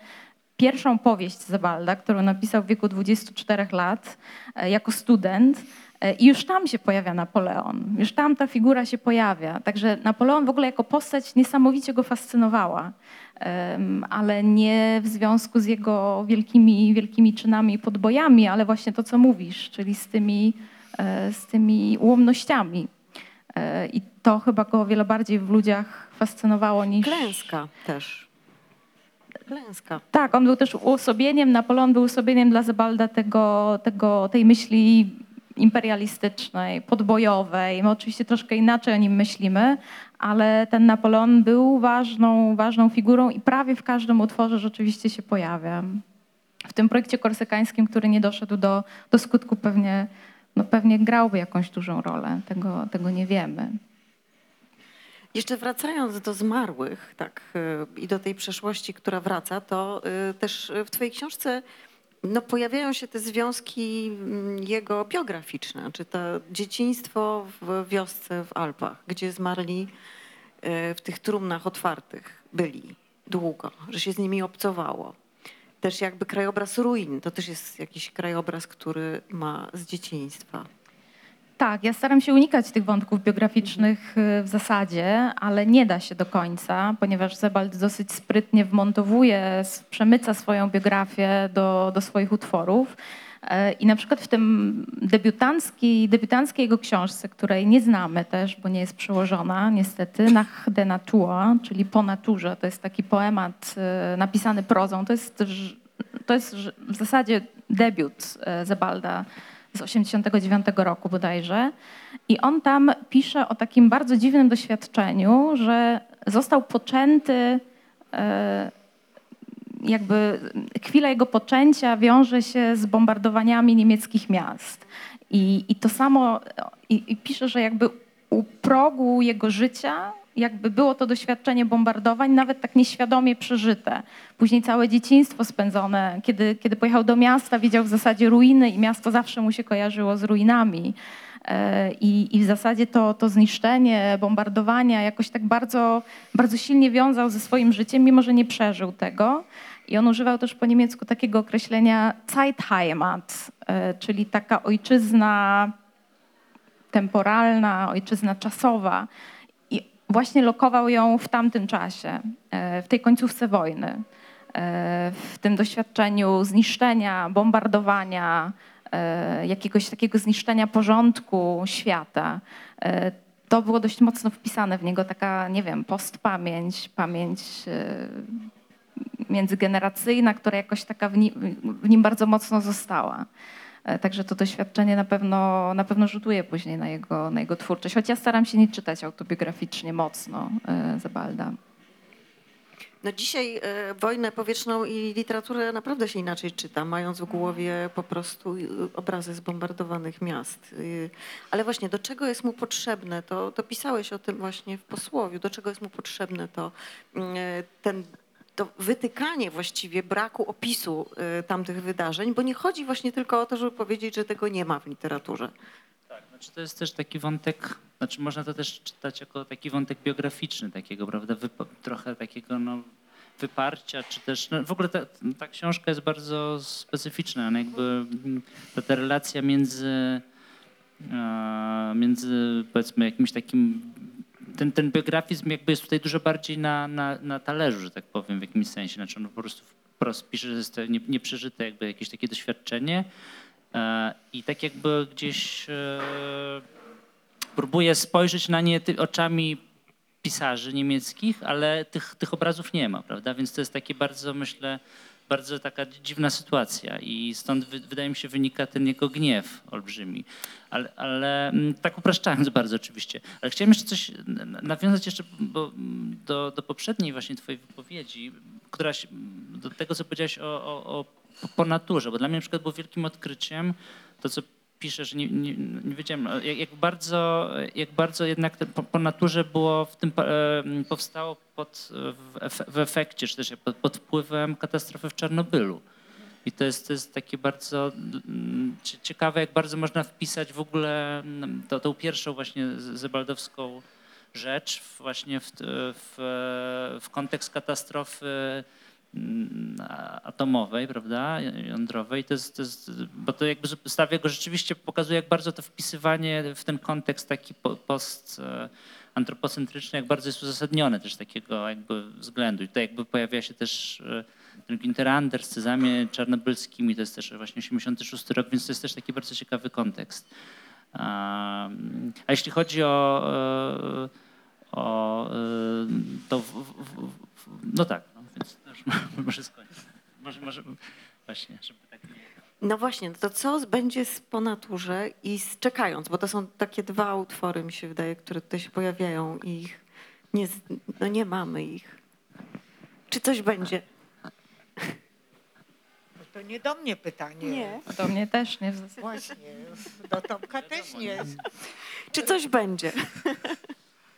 pierwszą powieść Zebalda, którą napisał w wieku 24 lat e, jako student. E, I już tam się pojawia Napoleon, już tam ta figura się pojawia. Także Napoleon w ogóle jako postać niesamowicie go fascynowała, ale nie w związku z jego wielkimi, wielkimi czynami i podbojami, ale właśnie to, co mówisz, czyli z tymi, e, z tymi ułomnościami. I to chyba go o wiele bardziej w ludziach fascynowało niż... Klęska też. Klęska. Tak, on był też uosobieniem, Napoleon był uosobieniem dla Zebalda tego, tego, tej myśli imperialistycznej, podbojowej. My oczywiście troszkę inaczej o nim myślimy, ale ten Napoleon był ważną, ważną figurą i prawie w każdym utworze rzeczywiście się pojawia. W tym projekcie korsykańskim, który nie doszedł do, do skutku, pewnie, no pewnie grałby jakąś dużą rolę. Tego, tego nie wiemy. Jeszcze wracając do zmarłych, tak, y, i do tej przeszłości, która wraca, to y, też w twojej książce no, pojawiają się te związki mm, jego biograficzne, czy to dzieciństwo w wiosce w Alpach, gdzie zmarli y, w tych trumnach otwartych byli długo, że się z nimi obcowało. Też jakby krajobraz ruin, to też jest jakiś krajobraz, który ma z dzieciństwa. Tak, ja staram się unikać tych wątków biograficznych y, w zasadzie, ale nie da się do końca, ponieważ Zebald dosyć sprytnie wmontowuje, przemyca swoją biografię do, do swoich utworów. E, I na przykład w tym debiutanckiej, debiutanckiej jego książce, której nie znamy też, bo nie jest przełożona niestety, Nach de Natur, czyli po naturze, to jest taki poemat y, napisany prozą. To jest, to jest w zasadzie debiut Zebalda z 89 roku bodajże. I on tam pisze o takim bardzo dziwnym doświadczeniu, że został poczęty, e, jakby chwila jego poczęcia wiąże się z bombardowaniami niemieckich miast. I, i to samo, i, i pisze, że jakby u progu jego życia jakby było to doświadczenie bombardowań, nawet tak nieświadomie przeżyte. Później całe dzieciństwo spędzone, kiedy, kiedy pojechał do miasta, widział w zasadzie ruiny i miasto zawsze mu się kojarzyło z ruinami. E, I, I w zasadzie to, to zniszczenie, bombardowania jakoś tak bardzo, bardzo silnie wiązał ze swoim życiem, mimo że nie przeżył tego. I on używał też po niemiecku takiego określenia Zeitheimat, e, czyli taka ojczyzna temporalna, ojczyzna czasowa. Właśnie lokował ją w tamtym czasie, e, w tej końcówce wojny, e, w tym doświadczeniu zniszczenia, bombardowania, e, jakiegoś takiego zniszczenia porządku świata. To było dość mocno wpisane w niego, taka, nie wiem, postpamięć, pamięć międzygeneracyjna, która jakoś taka w nim, w nim bardzo mocno została. E, Także to doświadczenie na pewno, na pewno rzutuje później na jego, na jego twórczość. Choć ja staram się nie czytać autobiograficznie mocno e, Zebalda. No dzisiaj e, wojnę powietrzną i literaturę naprawdę się inaczej czyta, mając w głowie po prostu obrazy zbombardowanych miast. Ale właśnie do czego jest mu potrzebne, to, to pisałeś o tym właśnie w posłowiu, do czego jest mu potrzebne to mm, ten to wytykanie właściwie braku opisu y, tamtych wydarzeń, bo nie chodzi właśnie tylko o to, żeby powiedzieć, że tego nie ma w literaturze. Tak, znaczy to jest też taki wątek, znaczy można to też czytać jako taki wątek biograficzny takiego, prawda, trochę takiego no, wyparcia, czy też, no, w ogóle ta, ta książka jest bardzo specyficzna, no, jakby ta, ta relacja między, e, między powiedzmy jakimś takim, ten, ten biografizm jakby jest tutaj dużo bardziej na, na, na talerzu, że tak powiem, w jakimś sensie, znaczy on po prostu wprost pisze, że jest to nie- nieprzeżyte jakby jakieś takie doświadczenie, E, I tak jakby gdzieś e, próbuję spojrzeć na nie oczami pisarzy niemieckich, ale tych, tych obrazów nie ma, prawda? Więc to jest takie bardzo, myślę, bardzo taka dziwna sytuacja i stąd wy, wydaje mi się wynika ten jego gniew olbrzymi. Ale, ale mm, tak upraszczając bardzo oczywiście. Ale chciałem jeszcze coś nawiązać jeszcze bo, mm, do, do poprzedniej właśnie twojej wypowiedzi, która się, do tego, co powiedziałeś o, o, o po naturze, bo dla mnie na przykład było wielkim odkryciem to, co piszesz, nie, nie, nie wiedziałem, jak, jak, bardzo, jak bardzo jednak po, po naturze było w tym, em, powstało pod, w, w efekcie, czy też pod, wpływem katastrofy w Czarnobylu. I to jest, to jest takie bardzo mm, cie- ciekawe, jak bardzo można wpisać w ogóle mm, to, tą pierwszą właśnie zebaldowską rzecz właśnie w, w, w kontekst katastrofy atomowej, prawda, jądrowej. To jest, to jest, bo to jakby stawia go rzeczywiście, pokazuje jak bardzo to wpisywanie w ten kontekst taki po- post e, antropocentryczny, jak bardzo jest uzasadnione też takiego jakby względu. I tutaj jakby pojawia się też e, ten Günther Anders z Cezamie Czarnobylskimi, to jest też właśnie 86 rok, więc to jest też taki bardzo ciekawy kontekst. A, a jeśli chodzi o, e, o to, no tak, no, więc to już <laughs> może skończyć. Może, może właśnie, żeby tak nie... No właśnie, to co będzie z po naturze i z czekając, bo to są takie dwa utwory, mi się wydaje, które tutaj się pojawiają i ich nie, no nie mamy ich. Czy coś będzie? No To nie do mnie pytanie. Nie. Do mnie też nie w zasadzie. Właśnie, do Tomka też nie. Czy coś będzie? <laughs>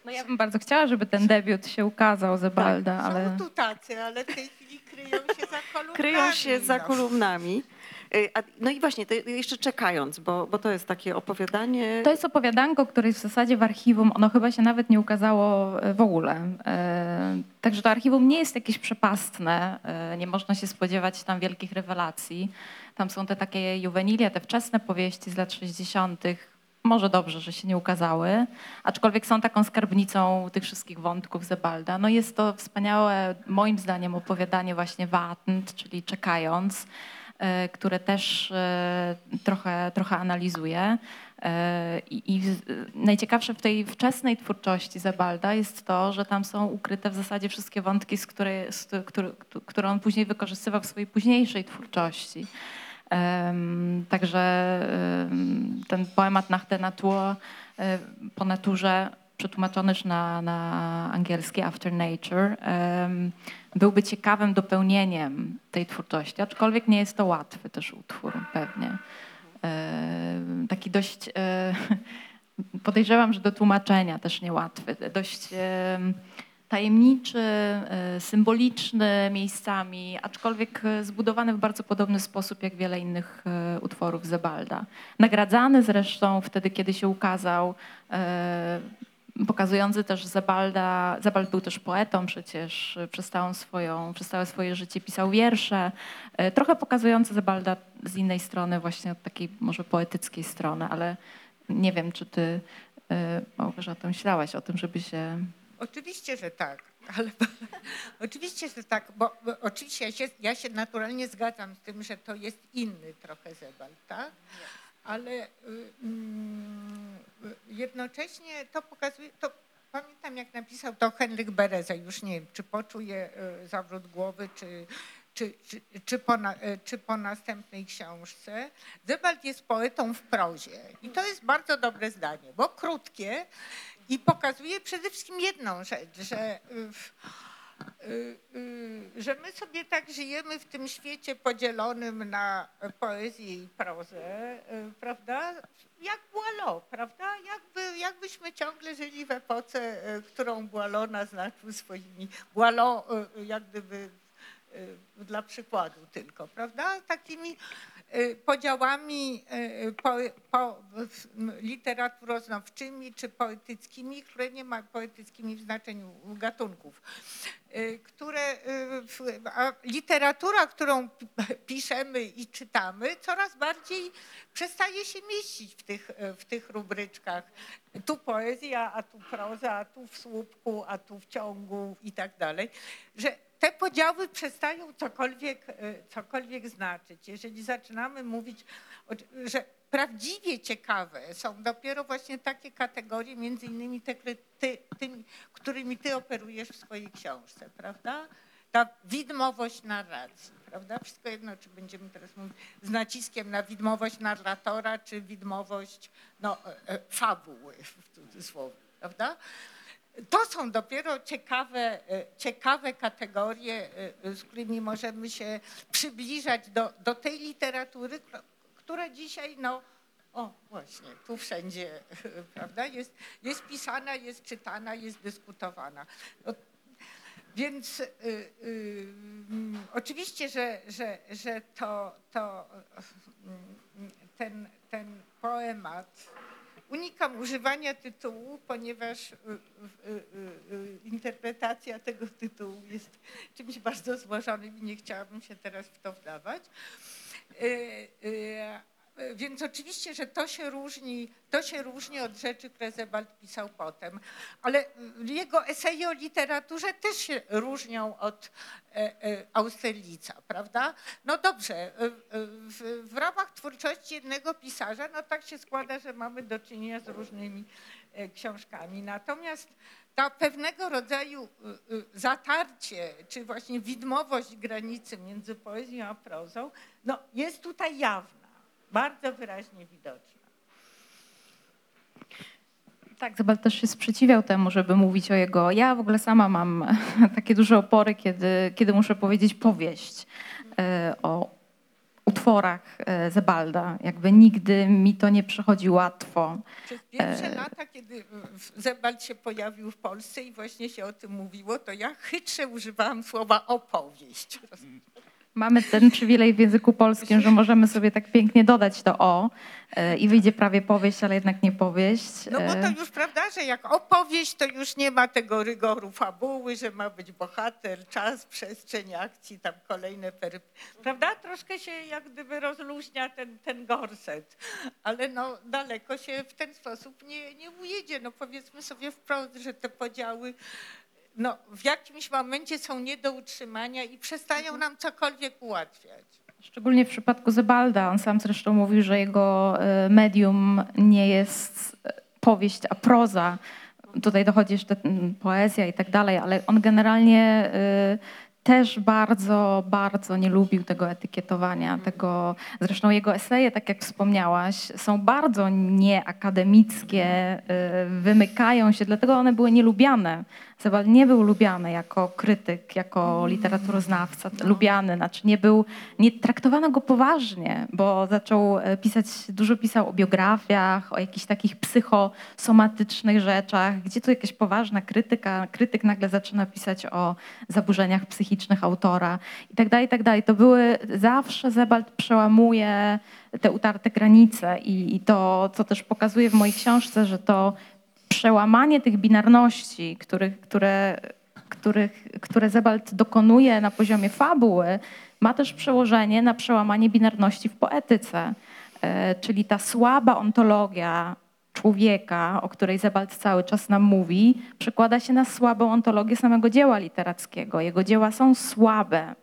No ja bym bardzo chciała, żeby ten debiut się ukazał Zebalda, ale... Są tu tacy, ale w tej chwili kryją się za kolumnami. Kryją się za no. kolumnami. Y, No i właśnie, to jeszcze czekając, bo, bo to jest takie opowiadanie. To jest opowiadanko, które jest w zasadzie w archiwum. Ono chyba się nawet nie ukazało e, w ogóle. E, Także to archiwum nie jest jakieś przepastne. e, Nie można się spodziewać tam wielkich rewelacji. Tam są te takie juwenilia, te wczesne powieści z lat 60. Może dobrze, że się nie ukazały, aczkolwiek są taką skarbnicą tych wszystkich wątków Zebalda. No jest to wspaniałe, moim zdaniem, opowiadanie właśnie Wartend, czyli czekając, e, które też e, trochę, trochę analizuje. E, I, najciekawsze w tej wczesnej twórczości Zebalda jest to, że tam są ukryte w zasadzie wszystkie wątki, z które, z, które, które on później wykorzystywał w swojej późniejszej twórczości. Także ten poemat Nach der Natur e, po naturze, przetłumaczony już na, na angielski After Nature, byłby ciekawym dopełnieniem tej twórczości, aczkolwiek nie jest to łatwy też utwór pewnie. E, Taki dość e, <laughs> podejrzewam, że do tłumaczenia też niełatwy, dość tajemniczy, e, symboliczny miejscami, aczkolwiek e, zbudowany w bardzo podobny sposób jak wiele innych e, utworów Zebalda. Nagradzany zresztą wtedy, kiedy się ukazał, pokazujący też Zebalda, Zebald był też poetą przecież, przez, całą swoją, przez całe swoje życie pisał wiersze, trochę pokazujący Zebalda z innej strony, właśnie od takiej może poetyckiej strony, ale nie wiem, czy ty Małgorzata myślałaś o tym, żeby się Oczywiście, że tak. Ale, <laughs> oczywiście, że tak, bo, bo oczywiście ja się, ja się naturalnie zgadzam z tym, że to jest inny trochę Zebald, tak? Ale y, mm, jednocześnie to pokazuje, to pamiętam jak napisał to Henryk Bereza, już nie wiem, czy poczuje y, zawrót głowy, czy, czy, czy, czy, po, na, y, czy po następnej książce. Zebald jest poetą w prozie i to jest bardzo dobre zdanie, bo krótkie i pokazuje przede wszystkim jedną rzecz, że, y, y, y, że my sobie tak żyjemy w tym świecie podzielonym na poezję i prozę, prawda? Jak Boileau, prawda? Jakby, jakbyśmy ciągle żyli w epoce, którą Boileau naznaczył swoimi, Boileau jak gdyby dla przykładu tylko, prawda? Takimi y, podziałami y, po, po, literaturoznawczymi czy poetyckimi, które nie ma poetyckimi w znaczeniu gatunków, y, które, y, a literatura, którą pi- piszemy i czytamy, coraz bardziej przestaje się mieścić w tych, y, w tych rubryczkach. Tu poezja, a tu proza, a tu w słupku, a tu w ciągu i tak dalej, że te podziały przestają cokolwiek, y, cokolwiek znaczyć. Jeżeli zaczynamy mówić, że prawdziwie ciekawe są dopiero właśnie takie kategorie, między innymi te, ty, tymi, którymi ty operujesz w swojej książce, prawda? Ta widmowość narracji, prawda? Wszystko jedno, czy będziemy teraz mówić z naciskiem na widmowość narratora, czy widmowość no, e, e, fabuły w cudzysłowie, prawda? To są dopiero ciekawe, e, ciekawe kategorie, e, z którymi możemy się przybliżać do, do tej literatury, która dzisiaj, no, o właśnie, tu wszędzie, <laughs> prawda, jest, jest pisana, jest czytana, jest dyskutowana. No, więc y, y, mm, oczywiście, że, że, że to, to mm, ten, ten poemat Unikam używania tytułu, ponieważ y, y, y, interpretacja tego tytułu jest czymś bardzo złożonym i nie chciałabym się teraz w to wdawać. Więc oczywiście, że to się różni, to się różni od rzeczy, które Zebald pisał potem, ale jego eseje o literaturze też się różnią od e, e, Austerlica, prawda? No dobrze, y, w, w ramach twórczości jednego pisarza, no tak się składa, że mamy do czynienia z różnymi e, książkami. Natomiast ta pewnego rodzaju zatarcie, czy właśnie widmowość granicy między poezją a prozą, no jest tutaj jawna, bardzo wyraźnie widoczna. Tak, Zebald też się sprzeciwiał temu, żeby mówić o jego. Ja w ogóle sama mam <laughs> takie duże opory, kiedy, kiedy muszę powiedzieć powieść e, o utworach e, Zebalda. Jakby nigdy mi to nie przychodzi łatwo. Przez pierwsze lata, kiedy Zebald się pojawił w Polsce i właśnie się o tym mówiło, to ja chytrze używałam słowa opowieść. Mamy ten przywilej w języku polskim, że możemy sobie tak pięknie dodać to o e, i wyjdzie prawie powieść, ale jednak nie powieść. No bo to E, już prawda, że jak opowieść, to już nie ma tego rygoru fabuły, że ma być bohater, czas, przestrzeń akcji, tam kolejne pery... Prawda? Troszkę się jak gdyby rozluźnia ten, ten gorset, ale no daleko się w ten sposób nie, nie ujedzie. No powiedzmy sobie wprost, że te podziały no, w jakimś momencie są nie do utrzymania i przestają nam cokolwiek ułatwiać. Szczególnie w przypadku Zebalda. On sam zresztą mówił, że jego e, medium nie jest e, powieść, a proza. Tutaj dochodzi jeszcze poezja i tak dalej, ale on generalnie e, też bardzo, bardzo nie lubił tego etykietowania. Tego, zresztą jego eseje, tak jak wspomniałaś, są bardzo nieakademickie, e, wymykają się, dlatego one były nielubiane Sebald nie był lubiany jako krytyk, jako literaturoznawca, lubiany, znaczy nie był, nie traktowano go poważnie, bo zaczął e, pisać, dużo pisał o biografiach, o jakichś takich psychosomatycznych rzeczach, gdzie tu jakaś poważna krytyka, krytyk nagle zaczyna pisać o zaburzeniach psychicznych autora i tak dalej, i tak dalej. To były, zawsze Sebald przełamuje te utarte granice i, i to, co też pokazuje w mojej książce, że to przełamanie tych binarności, których, które, których, które Sebald dokonuje na poziomie fabuły, ma też przełożenie na przełamanie binarności w poetyce. E, Czyli ta słaba ontologia człowieka, o której Sebald cały czas nam mówi, przekłada się na słabą ontologię samego dzieła literackiego. Jego dzieła są słabe.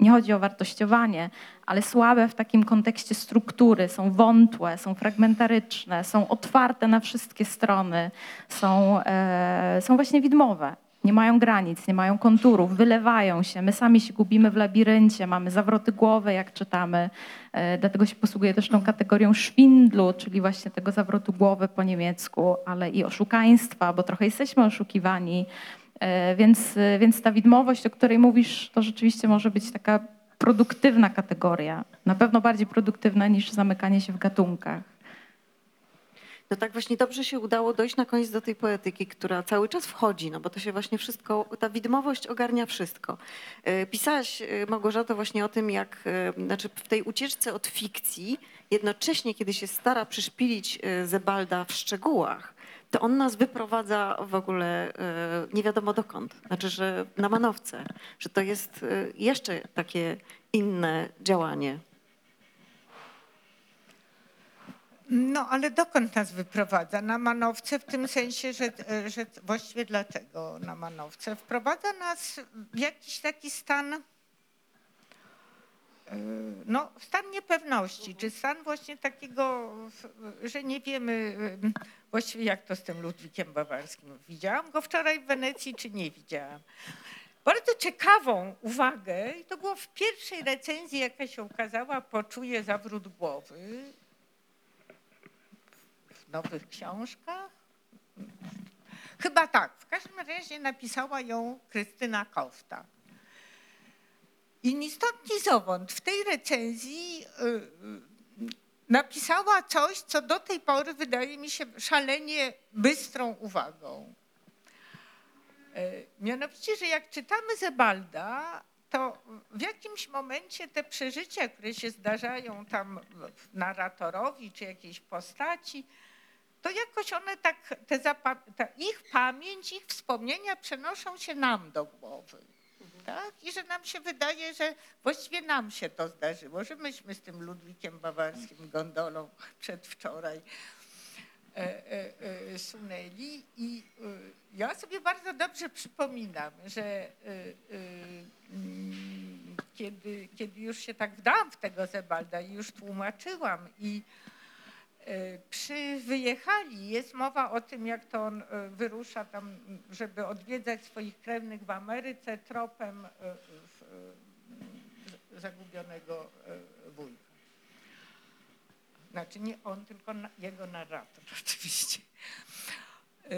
Nie chodzi o wartościowanie, ale słabe w takim kontekście struktury, są wątłe, są fragmentaryczne, są otwarte na wszystkie strony, są, e, są właśnie widmowe. Nie mają granic, nie mają konturów, wylewają się. My sami się gubimy w labiryncie, mamy zawroty głowy, jak czytamy. E, dlatego się posługuję też tą kategorią szwindlu, czyli właśnie tego zawrotu głowy po niemiecku, ale i oszukaństwa, bo trochę jesteśmy oszukiwani. E, Więc, e, więc ta widmowość, o której mówisz, to rzeczywiście może być taka produktywna kategoria. Na pewno bardziej produktywna niż zamykanie się w gatunkach. No tak właśnie dobrze się udało dojść na koniec do tej poetyki, która cały czas wchodzi, no bo to się właśnie wszystko, ta widmowość ogarnia wszystko. E, Pisałaś, e, Małgorzato, właśnie o tym, jak e, znaczy w tej ucieczce od fikcji, jednocześnie kiedy się stara przyszpilić Zebalda w szczegółach, to on nas wyprowadza w ogóle e, nie wiadomo dokąd. Znaczy, że na manowce, że to jest e, jeszcze takie inne działanie. No ale dokąd nas wyprowadza? Na manowce w tym sensie, że, e, że właściwie dlaczego na manowce? Wprowadza nas w jakiś taki stan, no stan niepewności, czy stan właśnie takiego, że nie wiemy e, właściwie jak to z tym Ludwikiem Bawarskim. Widziałam go wczoraj w Wenecji, czy nie widziałam? Bardzo ciekawą uwagę, i to było w pierwszej recenzji, jaka się ukazała, Poczuję zawrót głowy, w nowych książkach? Chyba tak. W każdym razie napisała ją Krystyna Kofta. I ni stąd, ni zowąd w tej recenzji y, y, napisała coś, co do tej pory wydaje mi się szalenie bystrą uwagą. Y, Mianowicie, że jak czytamy Zebalda, to w jakimś momencie te przeżycia, które się zdarzają tam narratorowi czy jakiejś postaci, to jakoś one tak, ich pamięć, ich wspomnienia przenoszą się nam do głowy. Tak? I że nam się wydaje, że właściwie nam się to zdarzyło, że myśmy z tym Ludwikiem Bawarskim gondolą przedwczoraj e, e, e, sunęli. I e, ja sobie bardzo dobrze przypominam, że e, mm, kiedy, kiedy już się tak wdałam w tego Zebalda i już tłumaczyłam i Przy wyjechali jest mowa o tym, jak to on e, wyrusza tam, żeby odwiedzać swoich krewnych w Ameryce tropem e, e, zagubionego e, wujka. Znaczy nie on, tylko jego narrator <laughs> oczywiście. E, e,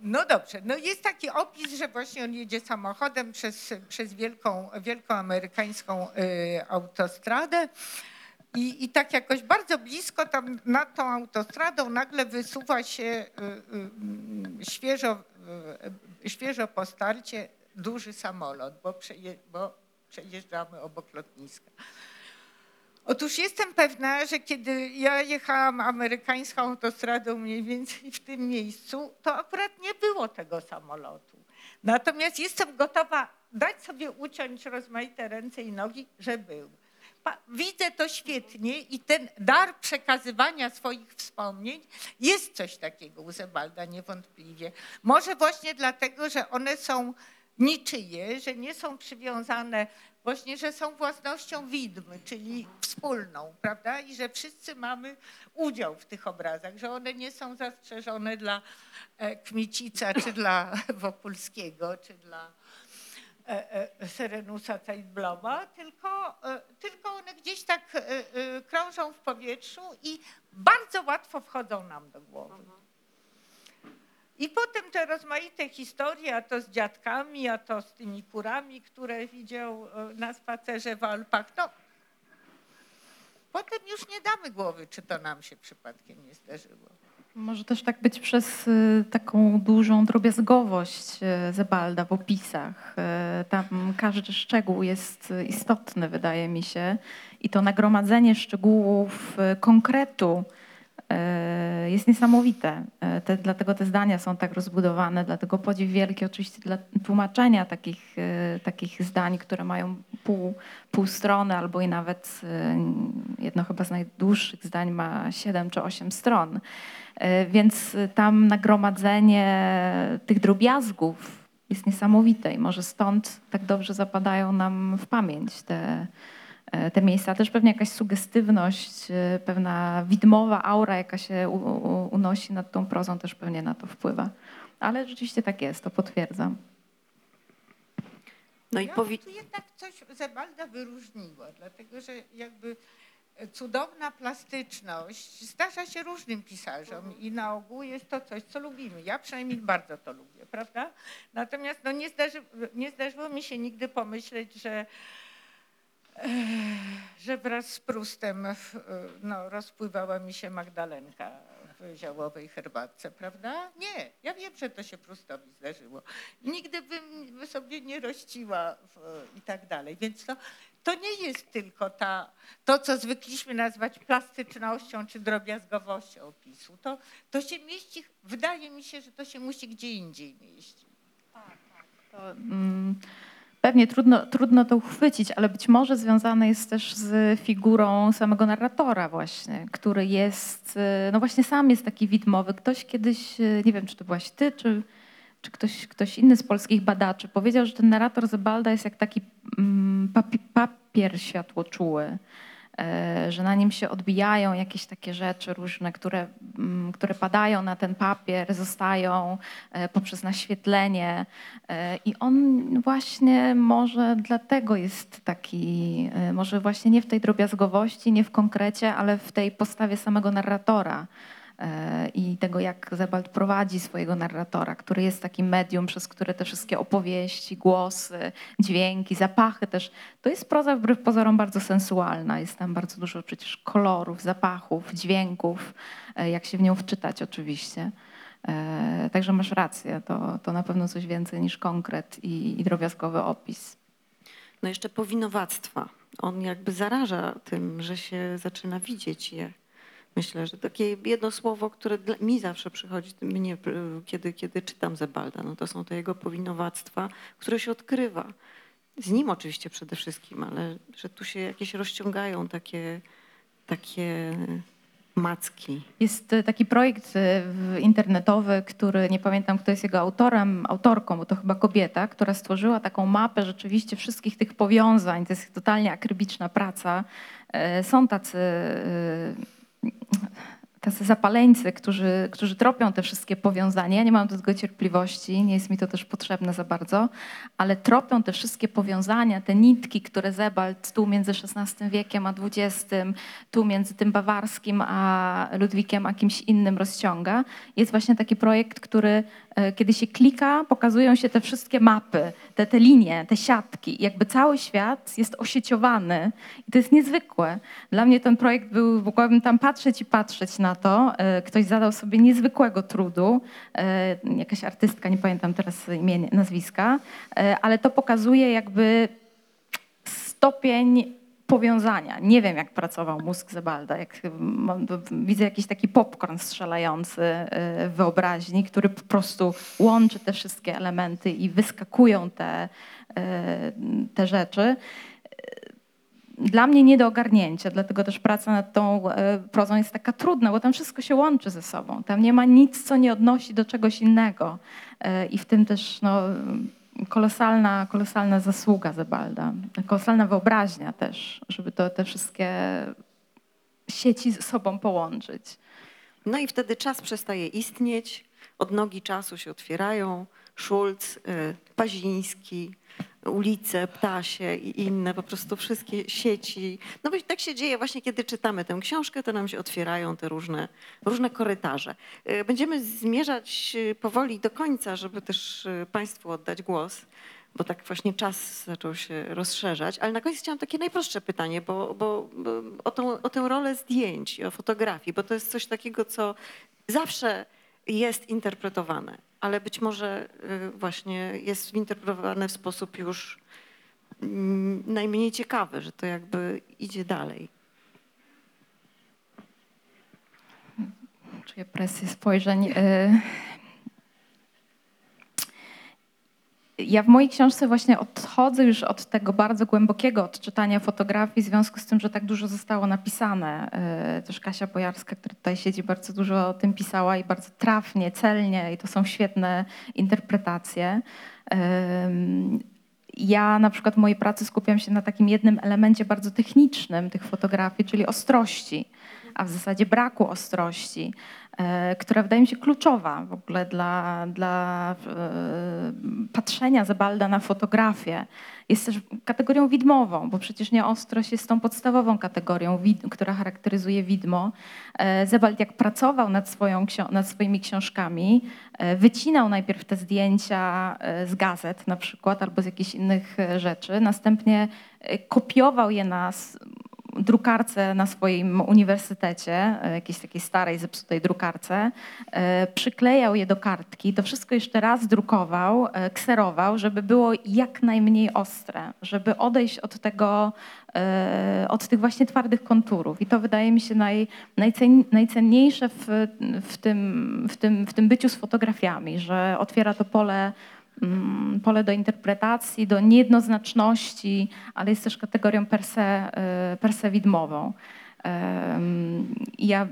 No dobrze, no jest taki opis, że właśnie on jedzie samochodem przez, przez wielką, wielką amerykańską e, autostradę. I, I tak jakoś bardzo blisko tam nad tą autostradą nagle wysuwa się y, y, świeżo, y, świeżo po starcie duży samolot, bo, przeje, bo przejeżdżamy obok lotniska. Otóż jestem pewna, że kiedy ja jechałam amerykańską autostradą mniej więcej w tym miejscu, to akurat nie było tego samolotu. Natomiast jestem gotowa dać sobie uciąć rozmaite ręce i nogi, że był. Widzę to świetnie i ten dar przekazywania swoich wspomnień jest coś takiego u Zebalda niewątpliwie. Może właśnie dlatego, że one są niczyje, że nie są przywiązane, właśnie, że są własnością widmy, czyli wspólną, prawda? I że wszyscy mamy udział w tych obrazach, że one nie są zastrzeżone dla e, Kmicica, czy dla Wokulskiego, czy dla Serenusa Zeitbloma, tylko, e, tylko one gdzieś tak e, e, krążą w powietrzu i bardzo łatwo wchodzą nam do głowy. I potem te rozmaite historie, a to z dziadkami, a to z tymi kurami, które widział e, na spacerze w Alpach. No, potem już nie damy głowy, czy to nam się przypadkiem nie zdarzyło. Może też tak być przez y, taką dużą drobiazgowość y, Zebalda w opisach. Y, Tam każdy szczegół jest istotny, wydaje mi się. I to nagromadzenie szczegółów konkretu jest niesamowite. Te, dlatego te zdania są tak rozbudowane, dlatego podziw wielki oczywiście dla tłumaczenia takich, takich zdań, które mają pół, pół strony albo i nawet jedno chyba z najdłuższych zdań ma siedem czy osiem stron. E, Więc tam nagromadzenie tych drobiazgów jest niesamowite i może stąd tak dobrze zapadają nam w pamięć te, e, te miejsca. Też pewnie jakaś sugestywność, e, pewna widmowa aura, jaka się u, u, unosi nad tą prozą, też pewnie na to wpływa. Ale rzeczywiście tak jest, to potwierdzam. No i Ja powi- tu jednak coś Zebalda wyróżniło, dlatego że jakby cudowna plastyczność zdarza się różnym pisarzom i na ogół jest to coś, co lubimy. Ja przynajmniej bardzo to lubię, prawda? Natomiast no, nie, zdarzy, nie zdarzyło mi się nigdy pomyśleć, że, e, że wraz z Prustem e, no, rozpływała mi się Magdalenka w ziołowej herbatce, prawda? Nie, ja wiem, że to się Prustowi zdarzyło. Nigdy bym by sobie nie rościła w, i tak dalej. Więc to, to nie jest tylko ta, to, co zwykliśmy nazwać plastycznością czy drobiazgowością opisu. To, to się mieści, wydaje mi się, że to się musi gdzie indziej mieścić. To, mm, pewnie trudno, trudno to uchwycić, ale być może związane jest też z figurą samego narratora właśnie, który jest, y, no właśnie sam jest taki widmowy. Ktoś kiedyś, y, nie wiem czy to byłaś ty, czy, czy ktoś, ktoś inny z polskich badaczy, powiedział, że ten narrator Zebalda jest jak taki mm, papi, papier światłoczuły. e, Że na nim się odbijają jakieś takie rzeczy różne, które, mm, które padają na ten papier, zostają e, poprzez naświetlenie. E, I on właśnie może dlatego jest taki, może właśnie nie w tej drobiazgowości, nie w konkrecie, ale w tej postawie samego narratora i tego, jak Zebald prowadzi swojego narratora, który jest takim medium, przez które te wszystkie opowieści, głosy, dźwięki, zapachy też. To jest proza wbrew pozorom bardzo sensualna. Jest tam bardzo dużo przecież kolorów, zapachów, dźwięków, e, jak się w nią wczytać oczywiście. E, Także masz rację, to, to na pewno coś więcej niż konkret i, i drobiazgowy opis. No jeszcze powinowactwa. On jakby zaraża tym, że się zaczyna widzieć je. Myślę, że takie jedno słowo, które mi zawsze przychodzi, mnie, kiedy, kiedy czytam Zebalda, no to są te jego powinowactwa, które się odkrywa. Z nim oczywiście przede wszystkim, ale że tu się jakieś rozciągają takie, takie macki. Jest e, taki projekt e, internetowy, który nie pamiętam, kto jest jego autorem, autorką, bo to chyba kobieta, która stworzyła taką mapę rzeczywiście wszystkich tych powiązań. To jest totalnie akrybiczna praca. E, Są tacy, tacy zapaleńcy, którzy, którzy tropią te wszystkie powiązania. Ja nie mam do tego cierpliwości, nie jest mi to też potrzebne za bardzo, ale tropią te wszystkie powiązania, te nitki, które Zebald tu między XVI wiekiem a XX, tu między tym bawarskim a Ludwikiem a kimś innym rozciąga. Jest właśnie taki projekt, który kiedy się klika, pokazują się te wszystkie mapy, te, te linie, te siatki. Jakby cały świat jest osieciowany i to jest niezwykłe. Dla mnie ten projekt był, mogłabym tam patrzeć i patrzeć na to. E, Ktoś zadał sobie niezwykłego trudu, e, jakaś artystka, nie pamiętam teraz imienia, nazwiska, e, ale to pokazuje jakby stopień powiązania. Nie wiem, jak pracował mózg Zebalda. Jak, widzę jakiś taki popcorn strzelający w wyobraźni, który po prostu łączy te wszystkie elementy i wyskakują te, e, te rzeczy. Dla mnie nie do ogarnięcia, dlatego też praca nad tą e, prozą jest taka trudna, bo tam wszystko się łączy ze sobą. Tam nie ma nic, co nie odnosi do czegoś innego. I w tym też no, kolosalna, kolosalna zasługa Zebalda, kolosalna wyobraźnia też, żeby to, te wszystkie sieci ze sobą połączyć. No i wtedy czas przestaje istnieć, odnogi czasu się otwierają, Schulz, y, Paziński, ulice, ptasie i inne, po prostu wszystkie sieci. No bo tak się dzieje właśnie, kiedy czytamy tę książkę, to nam się otwierają te różne, różne korytarze. Y, Będziemy zmierzać y, powoli do końca, żeby też y, Państwu oddać głos, bo tak właśnie czas zaczął się rozszerzać. Ale na koniec chciałam takie najprostsze pytanie, bo, bo, bo o, tą, o tę rolę zdjęć o fotografii, bo to jest coś takiego, co zawsze jest interpretowane, ale być może y, właśnie jest interpretowane w sposób już mm, najmniej ciekawy, że to jakby idzie dalej. Czuję presję spojrzeń. Y, Ja w mojej książce właśnie odchodzę już od tego bardzo głębokiego odczytania fotografii, w związku z tym, że tak dużo zostało napisane. Y, Też Kasia Bojarska, która tutaj siedzi, bardzo dużo o tym pisała i bardzo trafnie, celnie, i to są świetne interpretacje. Ja na przykład w mojej pracy skupiam się na takim jednym elemencie bardzo technicznym tych fotografii, czyli ostrości, a w zasadzie braku ostrości, e, która wydaje mi się kluczowa w ogóle dla, dla e, patrzenia Zebalda na fotografię. Jest też kategorią widmową, bo przecież nieostrość jest tą podstawową kategorią, która charakteryzuje widmo. E, Zebald jak pracował nad, swoją, nad swoimi książkami, wycinał najpierw te zdjęcia z gazet na przykład albo z jakichś innych rzeczy, następnie kopiował je na drukarce na swoim uniwersytecie, e, jakiejś takiej starej, zepsutej drukarce, e, przyklejał je do kartki, to wszystko jeszcze raz drukował, e, kserował, żeby było jak najmniej ostre, żeby odejść od tego, od tych właśnie twardych konturów. I to wydaje mi się naj, najcen, najcenniejsze w, w, tym, w, tym, w tym byciu z fotografiami, że otwiera to pole pole do interpretacji, do niejednoznaczności, ale jest też kategorią per y, widmową. Ja,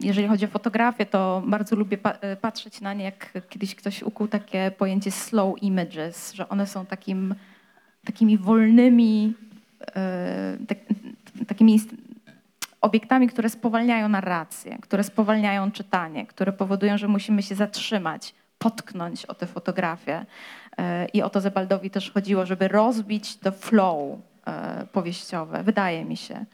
jeżeli chodzi o fotografię, to bardzo lubię y, patrzeć na nie, jak kiedyś ktoś ukuł takie pojęcie slow images, że one są takim, takimi wolnymi, y, tak, takimi obiektami, które spowalniają narrację, które spowalniają czytanie, które powodują, że musimy się zatrzymać, potknąć o tę fotografię. E, I o to Zebaldowi też chodziło, żeby rozbić to flow e, powieściowe, wydaje mi się.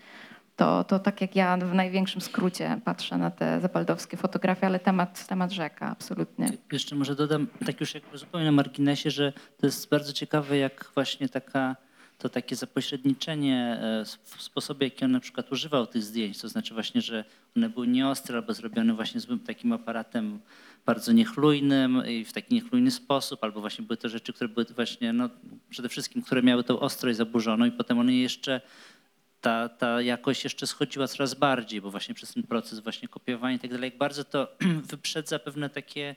To, to tak jak ja w największym skrócie patrzę na te zebaldowskie fotografie, ale temat, temat rzeka, absolutnie. Jeszcze może dodam, tak już jakby zupełnie na marginesie, że to jest bardzo ciekawe, jak właśnie taka, to takie zapośredniczenie e, w sposobie, jaki on na przykład używał tych zdjęć, to znaczy właśnie, że one były nieostre albo zrobione właśnie z takim aparatem bardzo niechlujnym i w taki niechlujny sposób, albo właśnie były to rzeczy, które były właśnie, no przede wszystkim, które miały tą ostrość zaburzoną i potem one jeszcze ta, ta jakość jeszcze schodziła coraz bardziej, bo właśnie przez ten proces właśnie kopiowania i tak dalej, jak bardzo to <clears throat> wyprzedza pewne takie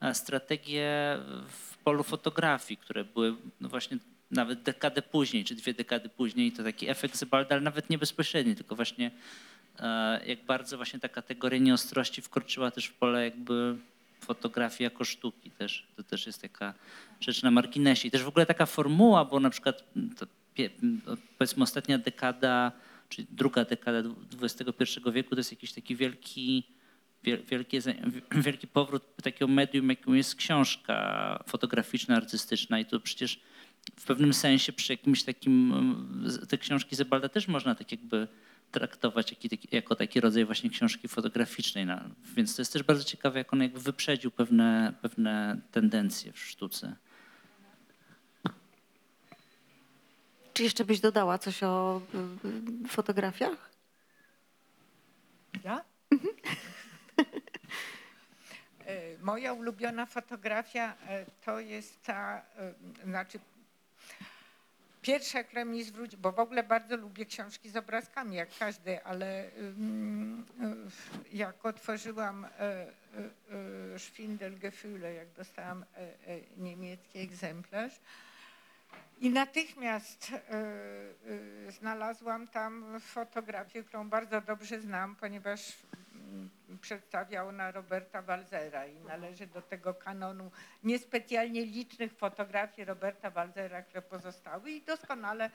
e, strategie w polu fotografii, które były no właśnie nawet dekadę później, czy dwie dekady później, to taki efekt Zebalda, ale nawet nie bezpośredni, tylko właśnie e, jak bardzo właśnie ta kategoria nieostrości wkroczyła też w pole jakby fotografii jako sztuki też. To też jest taka rzecz na marginesie. I też w ogóle taka formuła, bo na przykład pie- no, powiedzmy ostatnia dekada, czy druga dekada XXI wieku to jest jakiś taki wielki, wiel- wielkie, za- wielki powrót takiego medium, jakim jest książka fotograficzna, artystyczna i to przecież w pewnym sensie przy jakimś takim, te książki Zebalda też można tak jakby traktować jako taki rodzaj właśnie książki fotograficznej. No, więc to jest też bardzo ciekawe, jak on jakby wyprzedził pewne, pewne tendencje w sztuce. Czy jeszcze byś dodała coś o y, fotografiach? Ja? <laughs> E, Moja ulubiona fotografia e, to jest ta, e, znaczy pierwsza, która mi bo w ogóle bardzo lubię książki z obrazkami, jak każdy, ale jak otworzyłam e, e, e, Schwindelgefühle, jak dostałam niemiecki egzemplarz, i natychmiast znalazłam tam fotografię, którą bardzo dobrze znam, ponieważ przedstawia ona Roberta Walzera i należy do tego kanonu niespecjalnie licznych fotografii Roberta Walzera, które pozostały i doskonale,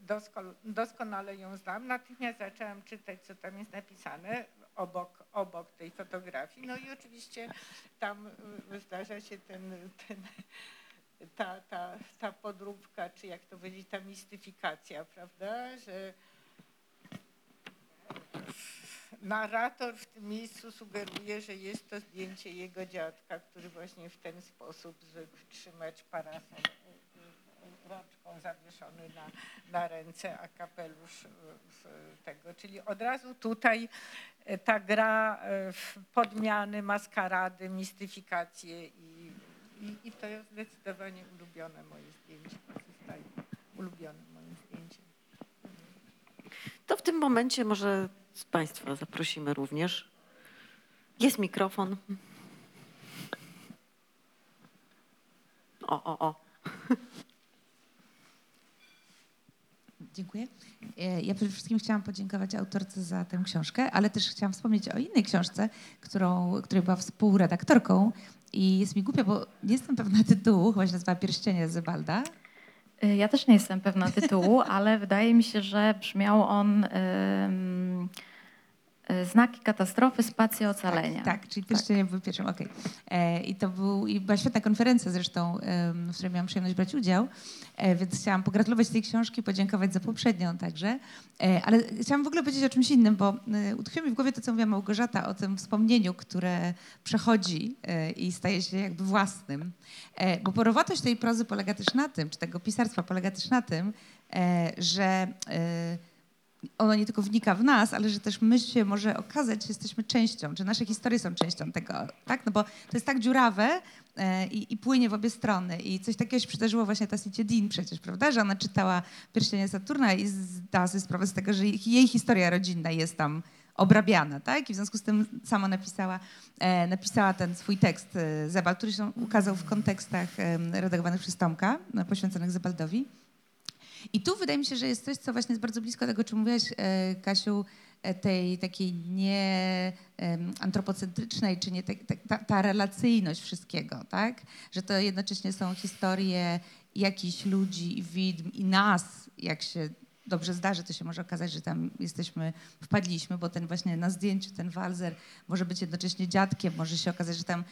dosko, doskonale ją znam. Natychmiast zaczęłam czytać, co tam jest napisane obok, obok tej fotografii. No i oczywiście tam e, zdarza się ten, ten ta, ta, ta podróbka, czy jak to powiedzieć, ta mistyfikacja, prawda, że narrator w tym miejscu sugeruje, że jest to zdjęcie jego dziadka, który właśnie w ten sposób zwykł trzymać parasol y, y, rączką zawieszony na, na ręce, a kapelusz y, tego. Czyli od razu tutaj ta gra w podmiany, maskarady, mistyfikacje i, i, i to jest zdecydowanie ulubione moje zdjęcie. Pozostaje ulubionym moim zdjęciem. To w tym momencie może z Państwa zaprosimy również. Jest mikrofon. O, o, o. Dziękuję. E, Ja przede wszystkim chciałam podziękować autorce za tę książkę, ale też chciałam wspomnieć o innej książce, którą, której była współredaktorką. I jest mi głupio, bo nie jestem pewna tytułu, chyba się nazywa Pierścienie Zebalda. Y, Ja też nie jestem pewna tytułu, <laughs> ale wydaje mi się, że brzmiał on ym, y, Znaki katastrofy, spacja ocalenia. Tak, tak czyli Pierścienie był pierwszym, okej. E, I to był, i była świetna konferencja zresztą, w której miałam przyjemność brać udział, e, więc chciałam pogratulować tej książki, podziękować za poprzednią także. E, Ale chciałam w ogóle powiedzieć o czymś innym, bo utkwiło mi w głowie to, co mówiła Małgorzata o tym wspomnieniu, które przechodzi i staje się jakby własnym. Bo porowatość tej prozy polega też na tym, czy tego pisarstwa polega też na tym, że ono nie tylko wnika w nas, ale że też my się może okazać, że jesteśmy częścią, że nasze historie są częścią tego, tak? No bo to jest tak dziurawe e, i, i płynie w obie strony. I coś takiego się przydarzyło właśnie Tassicie Dean przecież, prawda? Że ona czytała Pierścienie Saturna i zdała sobie sprawę z tego, że jej, historia rodzinna jest tam obrabiana, tak? I w związku z tym sama napisała, e, napisała ten swój tekst e, Zebald, który się ukazał w kontekstach e, redagowanych przez Tomka, e, poświęconych Zebaldowi. I tu wydaje mi się, że jest coś, co właśnie jest bardzo blisko tego, o czym mówiłaś, e, Kasiu, e, tej takiej nie antropocentrycznej, czy nie te, te, ta, ta relacyjność wszystkiego, tak? Że to jednocześnie są historie jakichś ludzi i widm i nas, jak się dobrze zdarzy, to się może okazać, że tam jesteśmy, wpadliśmy, bo ten właśnie na zdjęciu, ten walzer może być jednocześnie dziadkiem, może się okazać, że tam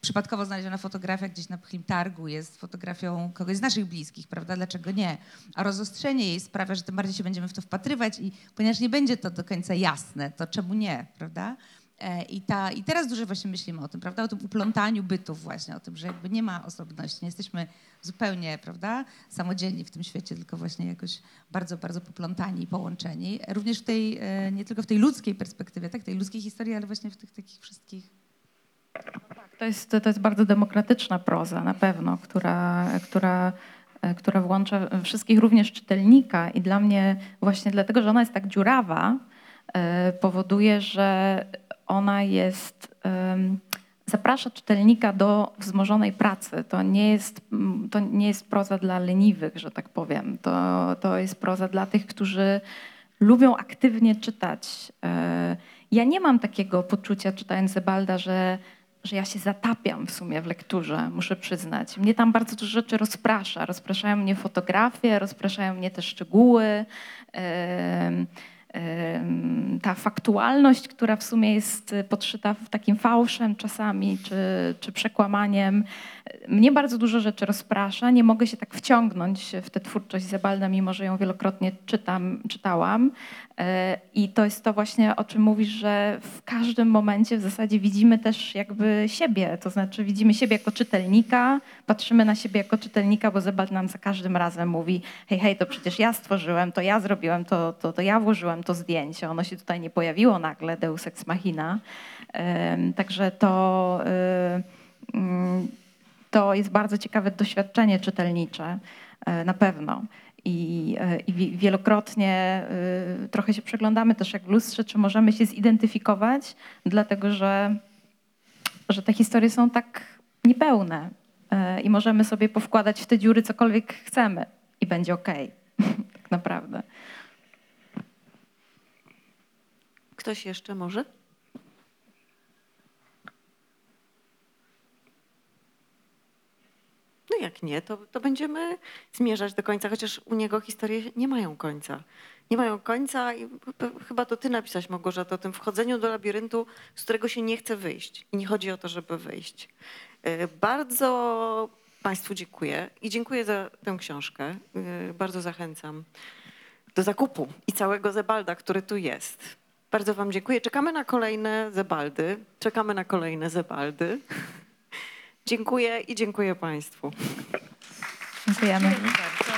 przypadkowo znaleziona fotografia gdzieś na pchlim targu jest fotografią kogoś z naszych bliskich, prawda? Dlaczego nie? A rozostrzenie jej sprawia, że tym bardziej się będziemy w to wpatrywać i ponieważ nie będzie to do końca jasne, to czemu nie, prawda? E, I, ta, I teraz dużo właśnie myślimy o tym, prawda? O tym uplątaniu bytów właśnie, o tym, że jakby nie ma osobności, nie jesteśmy zupełnie, prawda, samodzielni w tym świecie, tylko właśnie jakoś bardzo, bardzo poplątani i połączeni. Również w tej, e, nie tylko w tej ludzkiej perspektywie, tak, tej ludzkiej historii, ale właśnie w tych takich wszystkich To jest, to jest bardzo demokratyczna proza na pewno, która, która, e, która włącza wszystkich, również czytelnika. I dla mnie właśnie dlatego, że ona jest tak dziurawa, e, powoduje, że ona jest, zaprasza czytelnika do wzmożonej pracy. To nie jest, to nie jest proza dla leniwych, że tak powiem. To, to jest proza dla tych, którzy lubią aktywnie czytać. E, Ja nie mam takiego poczucia, czytając Zebalda, że że ja się zatapiam w sumie w lekturze, muszę przyznać. Mnie tam bardzo dużo rzeczy rozprasza. Rozpraszają mnie fotografie, rozpraszają mnie te szczegóły. Ta faktualność, która w sumie jest podszyta w takim fałszem czasami, czy, czy przekłamaniem. Mnie bardzo dużo rzeczy rozprasza. Nie mogę się tak wciągnąć w tę twórczość Zebalda, mimo że ją wielokrotnie czytam, czytałam. E, I to jest to właśnie, o czym mówisz, że w każdym momencie w zasadzie widzimy też jakby siebie, to znaczy widzimy siebie jako czytelnika, patrzymy na siebie jako czytelnika, bo Zebald nam za każdym razem mówi hej, hej, to przecież ja stworzyłem, to ja zrobiłem, to, to, to ja włożyłem to zdjęcie, ono się tutaj nie pojawiło nagle, Deus Ex Machina. Także to, y, mm, to jest bardzo ciekawe doświadczenie czytelnicze, e, na pewno. I, e, I wi- wielokrotnie y, trochę się przeglądamy też jak w lustrze, czy możemy się zidentyfikować, dlatego że, że te historie są tak niepełne e, i możemy sobie powkładać w te dziury cokolwiek chcemy i będzie okej, <laughs> tak naprawdę. Ktoś jeszcze może? No jak nie, to, to będziemy zmierzać do końca, chociaż u niego historie nie mają końca. Nie mają końca i chyba to ty napisać Małgorzata o tym wchodzeniu do labiryntu, z którego się nie chce wyjść. I nie chodzi o to, żeby wyjść. Y, Bardzo Państwu dziękuję i dziękuję za tę książkę. Y, Bardzo zachęcam do zakupu i całego Zebalda, który tu jest. Bardzo Wam dziękuję. Czekamy na kolejne Zebaldy. Czekamy na kolejne Zebaldy. <laughs> Dziękuję i dziękuję Państwu. Dziękujemy. Bardzo.